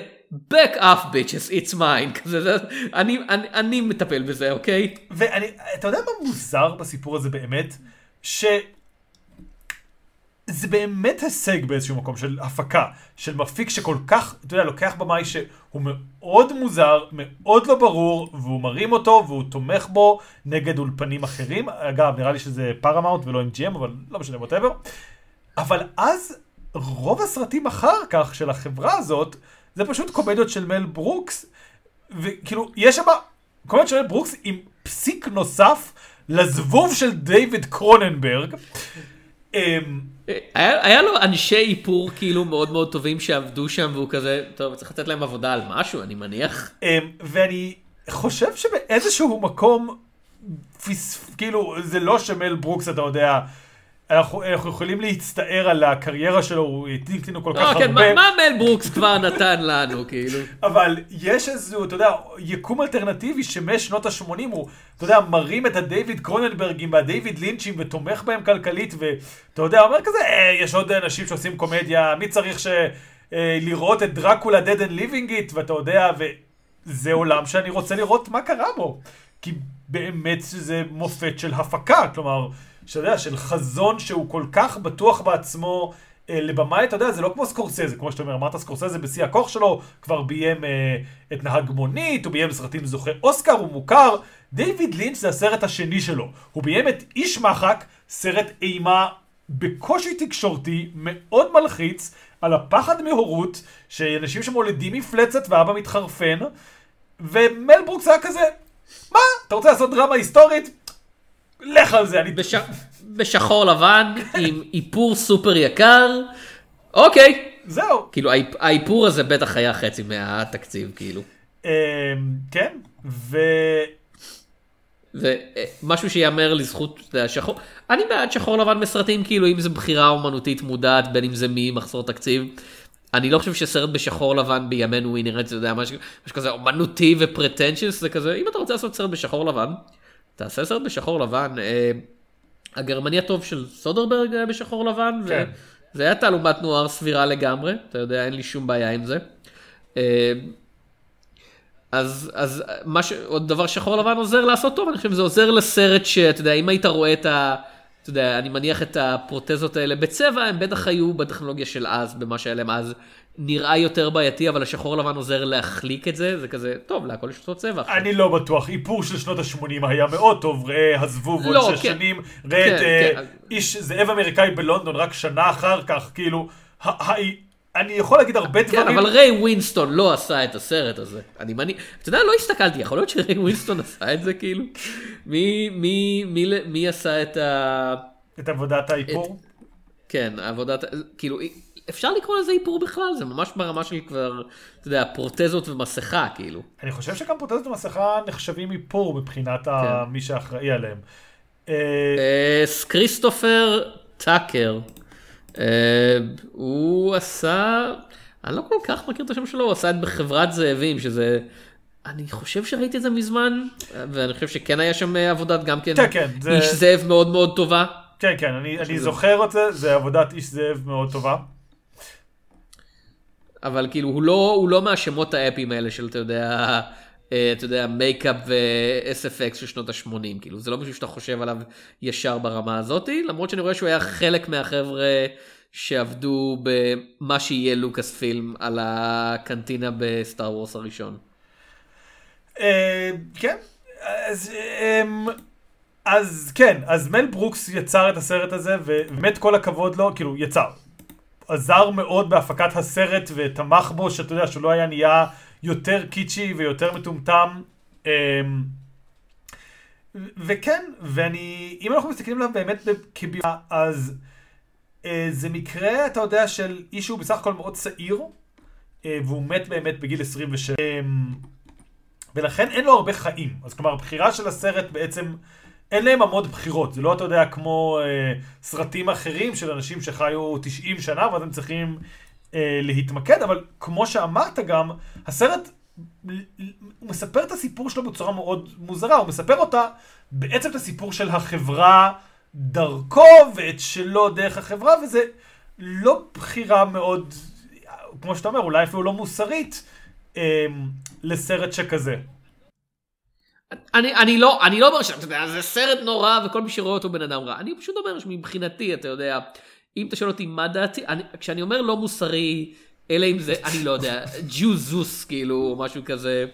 back up bitches, it's mine, כזה, זה, אני, אני, אני מטפל בזה, אוקיי? ואני, אתה יודע מה מוזר בסיפור הזה באמת? ש... זה באמת הישג באיזשהו מקום של הפקה, של מפיק שכל כך, אתה יודע, לוקח במאי שהוא מאוד מוזר, מאוד לא ברור, והוא מרים אותו והוא תומך בו נגד אולפנים אחרים. אגב, נראה לי שזה פרמאונט ולא MGM, אבל לא משנה, whatever. אבל אז רוב הסרטים אחר כך של החברה הזאת, זה פשוט קומדיות של מל ברוקס, וכאילו, יש שם קומדיות של מל ברוקס עם פסיק נוסף לזבוב של דיוויד קרוננברג. היה, היה לו אנשי איפור כאילו מאוד מאוד טובים שעבדו שם, והוא כזה, טוב, צריך לתת להם עבודה על משהו, אני מניח. אמ, ואני חושב שבאיזשהו מקום, כאילו, זה לא שמל ברוקס, אתה יודע, אנחנו, אנחנו יכולים להצטער על הקריירה שלו, הוא העתיק לנו כל כך לא, כן, הרבה. מה, מה מל ברוקס כבר נתן לנו, כאילו? אבל יש איזשהו, אתה יודע, יקום אלטרנטיבי שמשנות ה-80 הוא, אתה יודע, מרים את הדייוויד קרוננברגים והדייוויד לינצ'ים ותומך בהם כלכלית, ואתה יודע, אומר כזה, אה, יש עוד אנשים שעושים קומדיה, מי צריך ש... אה, לראות את דרקולה dead and living it, ואתה יודע, וזה עולם שאני רוצה לראות מה קרה בו. כי באמת זה מופת של הפקה, כלומר, שאתה יודע, של חזון שהוא כל כך בטוח בעצמו. אה, לבמאי, אתה יודע, זה לא כמו סקורסזה, כמו שאתה אומר, אמרת סקורסזה בשיא הכוח שלו, כבר ביים אה, את נהג מונית, הוא ביים סרטים זוכה אוסקר, הוא מוכר. דיוויד לינץ' זה הסרט השני שלו. הוא ביים את איש מחק, סרט אימה בקושי תקשורתי, מאוד מלחיץ, על הפחד מהורות, שאנשים שמולדים מפלצת ואבא מתחרפן, ומל ברוקס היה כזה, מה, אתה רוצה לעשות דרמה היסטורית? לך על זה, אני... בש... בשחור לבן, עם איפור סופר יקר, אוקיי. זהו. כאילו, האיפ... האיפור הזה בטח היה חצי מהתקציב, כאילו. אמ, כן, ו... זה אה, שיאמר לזכות אתה יודע, שחור, אני בעד שחור לבן בסרטים, כאילו אם זה בחירה אומנותית מודעת, בין אם זה ממחסור תקציב. אני לא חושב שסרט בשחור לבן בימינו נראה, אתה יודע, משהו, משהו כזה אומנותי ופרטנצ'ס, זה כזה, אם אתה רוצה לעשות סרט בשחור לבן, תעשה סרט בשחור לבן. אה, הגרמני הטוב של סודרברג היה בשחור לבן, כן. זה היה תעלומת נוער סבירה לגמרי, אתה יודע, אין לי שום בעיה עם זה. אה, אז, אז מה ש... עוד דבר שחור לבן עוזר לעשות טוב, אני חושב שזה עוזר לסרט שאתה יודע, אם היית רואה את ה... אתה יודע, אני מניח את הפרוטזות האלה בצבע, הם בטח היו בטכנולוגיה של אז, במה שהיה להם אז, נראה יותר בעייתי, אבל השחור לבן עוזר להחליק את זה, זה כזה, טוב, להכל יש אותו צבע. עכשיו." אני לא בטוח, איפור של שנות ה-80 היה מאוד טוב, ראה הזבוב עוד לא, שש כן. שנים, ראה את כן, אה, כן. איש זאב אמריקאי בלונדון רק שנה אחר כך, כאילו, אני יכול להגיד הרבה כן, דברים, אבל ריי ווינסטון לא עשה את הסרט הזה. אני מניח, אתה יודע, לא הסתכלתי, יכול להיות שסטן ווינסטון עשה את זה, כאילו? מי, מי, מי, מי עשה את ה... את עבודת האיפור. כן, עבודת, כאילו, אפשר לקרוא לזה איפור בכלל, זה ממש ברמה של כבר, אתה יודע, פרוטזות ומסכה, כאילו. אני חושב שגם פרוטזות ומסכה נחשבים איפור מבחינת כן. מי שאחראי עליהם. אה, אה, כריסטופר טאקר. אה, הוא עשה, אני לא כל כך מכיר את השם שלו, הוא עשה את בחברת זאבים, שזה, אני חושב שראיתי את זה מזמן, ואני חושב שכן היה שם עבודת גם כן, כן, כן, זה- איש זאב מאוד מאוד טובה. כן, כן, אני, אני שזה- זוכר את זה, זה עבודת איש זאב מאוד טובה. אבל כאילו הוא לא, הוא לא מהשמות האפיים האלה של, אתה יודע, אה, אתה יודע, מייקאפ ו-SFX של שנות ה-80, כאילו, זה לא מישהו שאתה חושב עליו ישר ברמה הזאתי, למרות שאני רואה שהוא היה חלק מהחבר'ה שעבדו במה שיהיה לוקאס פילם על הקנטינה בסטאר וורס הראשון. אה, כן, אז, אמ, אז כן, אז מל ברוקס יצר את הסרט הזה, ובאמת כל הכבוד לו, כאילו, יצר. עזר מאוד בהפקת הסרט ותמך בו, שאתה יודע, שהוא לא היה נהיה יותר קיצ'י ויותר מטומטם. אמ, וכן, ואני, אם אנחנו מסתכלים עליו באמת כבימה, אז אה, זה מקרה, אתה יודע, של איש שהוא בסך הכל מאוד צעיר, אה, והוא מת באמת בגיל 27. אמ, ולכן אין לו הרבה חיים. אז כלומר, הבחירה של הסרט בעצם, אין להם המון בחירות. זה לא, אתה יודע, כמו אה, סרטים אחרים של אנשים שחיו 90 שנה, ואז הם צריכים אה, להתמקד, אבל כמו שאמרת גם, הסרט, הוא מספר את הסיפור שלו בצורה מאוד מוזרה. הוא מספר אותה, בעצם את הסיפור של החברה דרכו, ואת שלו דרך החברה, וזה לא בחירה מאוד, כמו שאתה אומר, אולי אפילו לא מוסרית. אה, לסרט שכזה. אני, אני לא, אני לא אומר שאתה יודע, זה סרט נורא וכל מי שרואה אותו בן אדם רע. אני פשוט אומר שמבחינתי, אתה יודע, אם אתה שואל אותי מה דעתי, אני, כשאני אומר לא מוסרי, אלא אם זה, אני לא יודע, ג'וזוס, כאילו, או משהו כזה.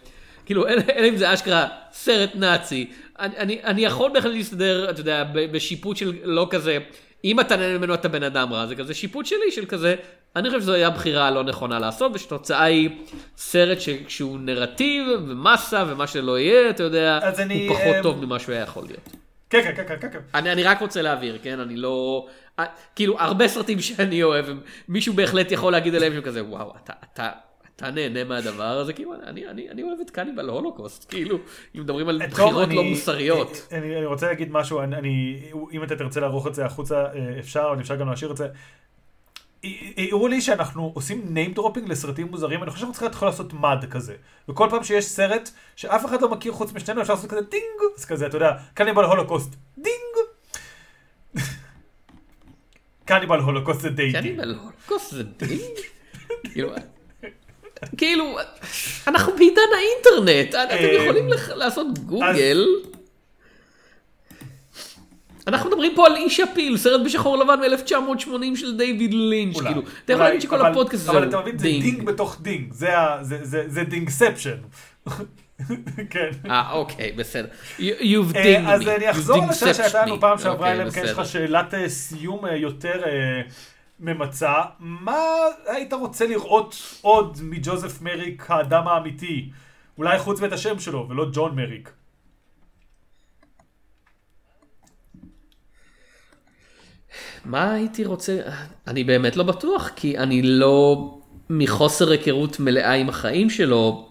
כאילו, אלא אלא אם זה אשכרה סרט נאצי. אני, אני, אני יכול בהחלט להסתדר, אתה יודע, בשיפוט של לא כזה, אם אתה נהנה ממנו אתה בן אדם רע, זה כזה שיפוט שלי של כזה, אני חושב שזו הייתה בחירה לא נכונה לעשות, ושתוצאה היא סרט שהוא נרטיב ומסה ומה שלא יהיה, אתה יודע, אני, הוא פחות אה, טוב ממה שהוא היה יכול להיות. כן, כן, כן, כן, כן. אני, אני רק רוצה להבהיר, כן? אני לא... אה, כאילו, הרבה סרטים שאני אוהב, מישהו בהחלט יכול להגיד עליהם שהוא כזה, וואו, אתה, אתה, אתה נהנה מהדבר הזה, כאילו, אני, אני, אני אוהב את קניבל הולוקוסט, כאילו, אם מדברים על טוב, בחירות אני- לא מוסריות. אני, אני רוצה להגיד משהו, אני, אני, אם אתה תרצה לערוך את זה החוצה, אה, אפשר, אבל אפשר גם להשאיר את זה. הראו לי שאנחנו עושים name dropping לסרטים מוזרים, אני חושב שאנחנו צריכים להתחיל לעשות מד כזה. וכל פעם שיש סרט שאף אחד לא מכיר חוץ משנינו, אפשר לעשות כזה ding, אז כזה, אתה יודע, קניבל הולוקוסט, ding. קניבל הולוקוסט זה די ding. קניבל הולוקוסט זה ding? כאילו, כאילו, אנחנו בעידן האינטרנט, אתם אה, יכולים לעשות גוגל. אנחנו מדברים פה על איש הפיל, סרט בשחור לבן מ-1980 של דיוויד לינץ', אולי, כאילו, אתה יכול להגיד שכל אבל- הפודקאסט הזה אבל הוא אתה מבין, זה ding בתוך ding, זה זה- זה- זה ding-ception. כן. אה, אוקיי, בסדר. You- You've אה, dinged me. אז אני אחזור לשאלה שהייתה לנו. פעם שעברה, אוקיי, אלא אם כן יש. לך שאלת אה, סיום אה, יותר ממצה. מה היית רוצה לראות עוד מג'וזף מריק, האדם האמיתי? אולי חוץ מאת השם שלו, ולא ג'ון מריק. מה הייתי רוצה? אני באמת לא בטוח, כי אני לא מחוסר היכרות מלאה עם החיים שלו,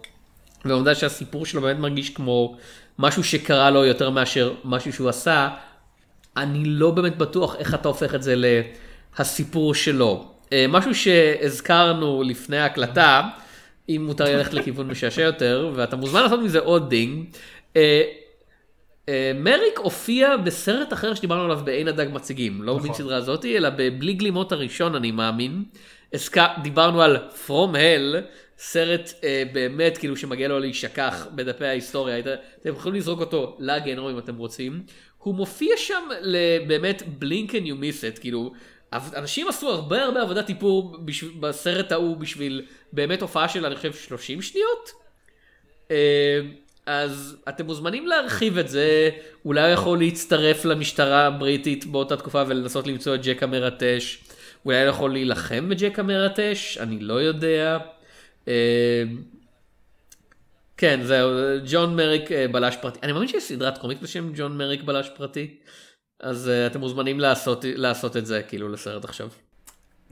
והעובדה שהסיפור שלו באמת מרגיש כמו משהו שקרה לו יותר מאשר משהו שהוא עשה, אני לא באמת בטוח איך אתה הופך את זה להסיפור שלו. אה, משהו שהזכרנו לפני ההקלטה, אם מותר ללכת לכיוון משעשע יותר, ואתה מוזמן לעשות מזה עוד ding. אה, מריק הופיע בסרט אחר שדיברנו עליו בעין הדג מציגים, לא במין סדרה הזאתי, אלא בבלי גלימות הראשון אני מאמין. הזכ... דיברנו על From Hell, סרט אה, באמת כאילו שמגיע לו להישכח בדפי ההיסטוריה. אתם יכולים לזרוק אותו לגיהנום אם אתם רוצים. הוא מופיע שם באמת blink and you miss it, כאילו, אנשים עשו הרבה הרבה עבודת איפור בשב... בסרט ההוא בשביל באמת הופעה של אני חושב 30 שניות. אה, אז אתם מוזמנים להרחיב את זה, אולי הוא יכול להצטרף למשטרה הבריטית באותה תקופה ולנסות למצוא את ג'ק המרטש, אולי הוא יכול להילחם בג'ק המרטש, אני לא יודע. אה, כן, זהו, ג'ון מריק אה, בלש פרטי. אני מאמין שיש סדרת קומיקס בשם ג'ון מריק בלש פרטי, אז אה, אתם מוזמנים לעשות, לעשות את זה כאילו לסרט עכשיו.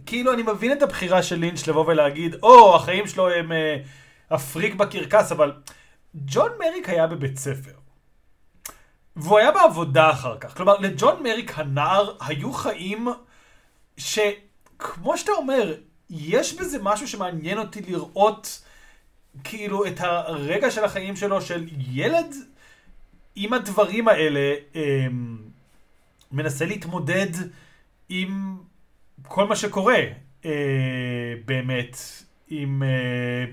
כאילו, אני מבין את הבחירה של לינץ' לבוא ולהגיד, או, החיים שלו הם אה, הפריק בקרקס, אבל ג'ון מריק היה בבית ספר. והוא היה בעבודה אחר כך. כלומר, לג'ון מריק הנער היו חיים שכמו שאתה אומר, יש בזה משהו שמעניין אותי לראות כאילו את הרגע של החיים שלו של ילד עם הדברים האלה אה, מנסה להתמודד עם כל מה שקורה אה, באמת, עם, אה,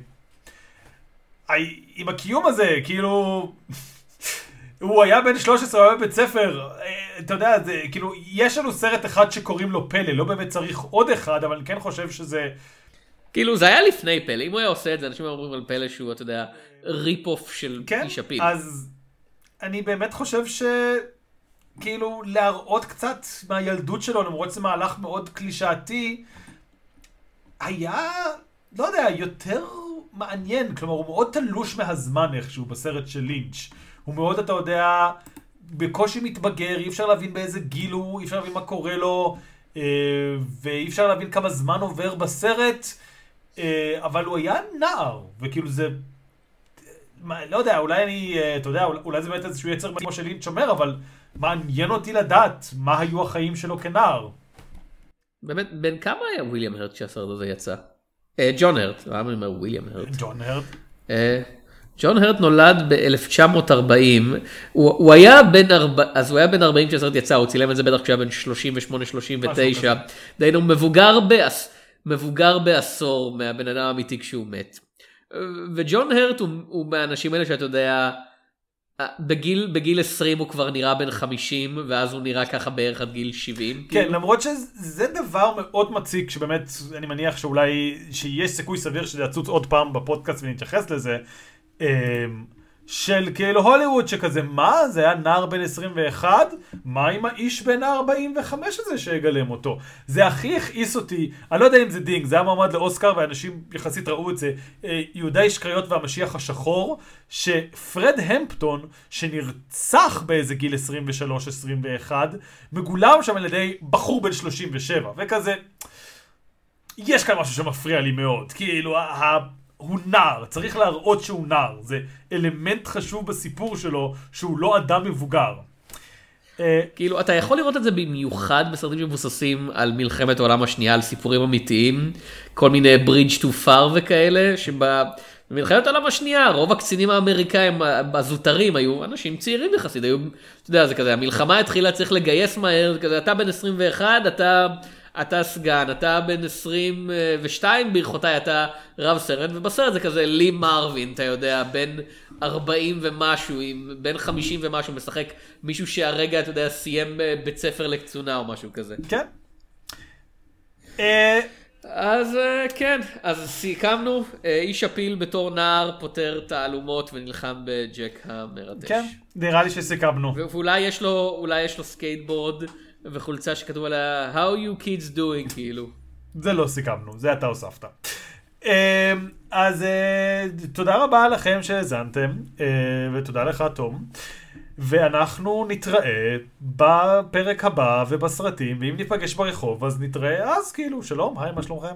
עם הקיום הזה, כאילו... הוא היה בן 13, הוא היה בבית ספר, אה, אתה יודע, זה, כאילו, יש לנו סרט אחד שקוראים לו פלא, לא באמת צריך עוד אחד, אבל אני כן חושב שזה... כאילו, זה היה לפני פלא, אם הוא היה עושה את זה, אנשים אומרים על פלא שהוא, אתה יודע, ריפ אוף של כן, איש הפיל. אז אני באמת חושב ש... כאילו, להראות קצת מהילדות שלו, למרות שזה מהלך מאוד קלישאתי, היה, לא יודע, יותר מעניין. כלומר, הוא מאוד תלוש מהזמן איכשהו בסרט של לינץ'. הוא מאוד, אתה יודע, בקושי מתבגר, אי אפשר להבין באיזה גיל הוא, אי אפשר להבין מה קורה לו, אה, ואי אפשר להבין כמה זמן עובר בסרט, אה, אבל הוא היה נער, וכאילו זה... מה, לא יודע, אולי אני, אה, אתה יודע, אולי זה באמת איזשהו יצר כמו של לינץ' אומר, אבל מעניין אותי לדעת מה היו החיים שלו כנער. באמת, בן כמה היה וויליאם הרט כשהסרט הזה יצא? אה, ג'ון הרט, למה אני אומר וויליאם הרט? ג'ון הרט. אה, ג'ון הרט נולד ב-1940, הוא, הוא היה בן 40, אז הוא היה בן 40 כשהסרט יצא, הוא צילם את זה בטח כשהיה בן 38-39, דהיינו מבוגר, בעש, מבוגר בעשור מהבן אדם האמיתי כשהוא מת. וג'ון הרט הוא, הוא מהאנשים האלה שאתה יודע, בגיל, בגיל 20 הוא כבר נראה בן 50, ואז הוא נראה ככה בערך עד גיל 70. כן, כאילו. למרות שזה דבר מאוד מציק, שבאמת, אני מניח שאולי, שיש סיכוי סביר שזה יצוץ עוד פעם בפודקאסט ונתייחס לזה, אמ, של כאילו הוליווד שכזה, מה? זה היה נער בן 21? מה עם האיש בן ה-45 הזה שיגלם אותו? זה הכי הכעיס אותי, אני לא יודע אם זה ding, זה היה מועמד לאוסקר ואנשים יחסית ראו את זה, אה, יהודה איש קריות והמשיח השחור, שפרד המפטון, שנרצח באיזה גיל 23-21, מגולם שם על ידי בחור בן 37, וכזה... יש כאן משהו שמפריע לי מאוד, כאילו. הוא נער, צריך להראות שהוא נער, זה אלמנט חשוב בסיפור שלו שהוא לא אדם מבוגר. אה, כאילו, אתה יכול לראות את זה במיוחד בסרטים שמבוססים על מלחמת העולם השנייה, על סיפורים אמיתיים, כל מיני bridge to far וכאלה, שבמלחמת העולם השנייה רוב הקצינים האמריקאים הזוטרים היו אנשים צעירים יחסית, היו, אתה יודע, זה כזה, המלחמה התחילה, צריך לגייס מהר, זה כזה, אתה בן 21, אתה... אתה סגן, אתה בן 22, ברכותיי, אתה רב סרט, ובסרט זה כזה לי מרווין, אתה יודע, בן 40 ומשהו, בן 50 ומשהו, משחק מישהו שהרגע, אתה יודע, סיים אה, בית ספר לקצונה או משהו כזה. כן. אה, אז אה, כן, אז סיכמנו, איש הפיל בתור נער פותר תעלומות ונלחם בג'ק המרדש. כן, נראה לי שסיכמנו. ואולי יש לו, אולי יש לו סקייטבורד וחולצה שכתוב עליה How you kids doing כאילו. זה לא סיכמנו, זה אתה הוספת. אמ, אז אה, תודה רבה לכם שהאזנתם, אה, ותודה לך תום. ואנחנו נתראה בפרק הבא ובסרטים, ואם ניפגש ברחוב אז נתראה אז כאילו, שלום, היי, מה שלומכם?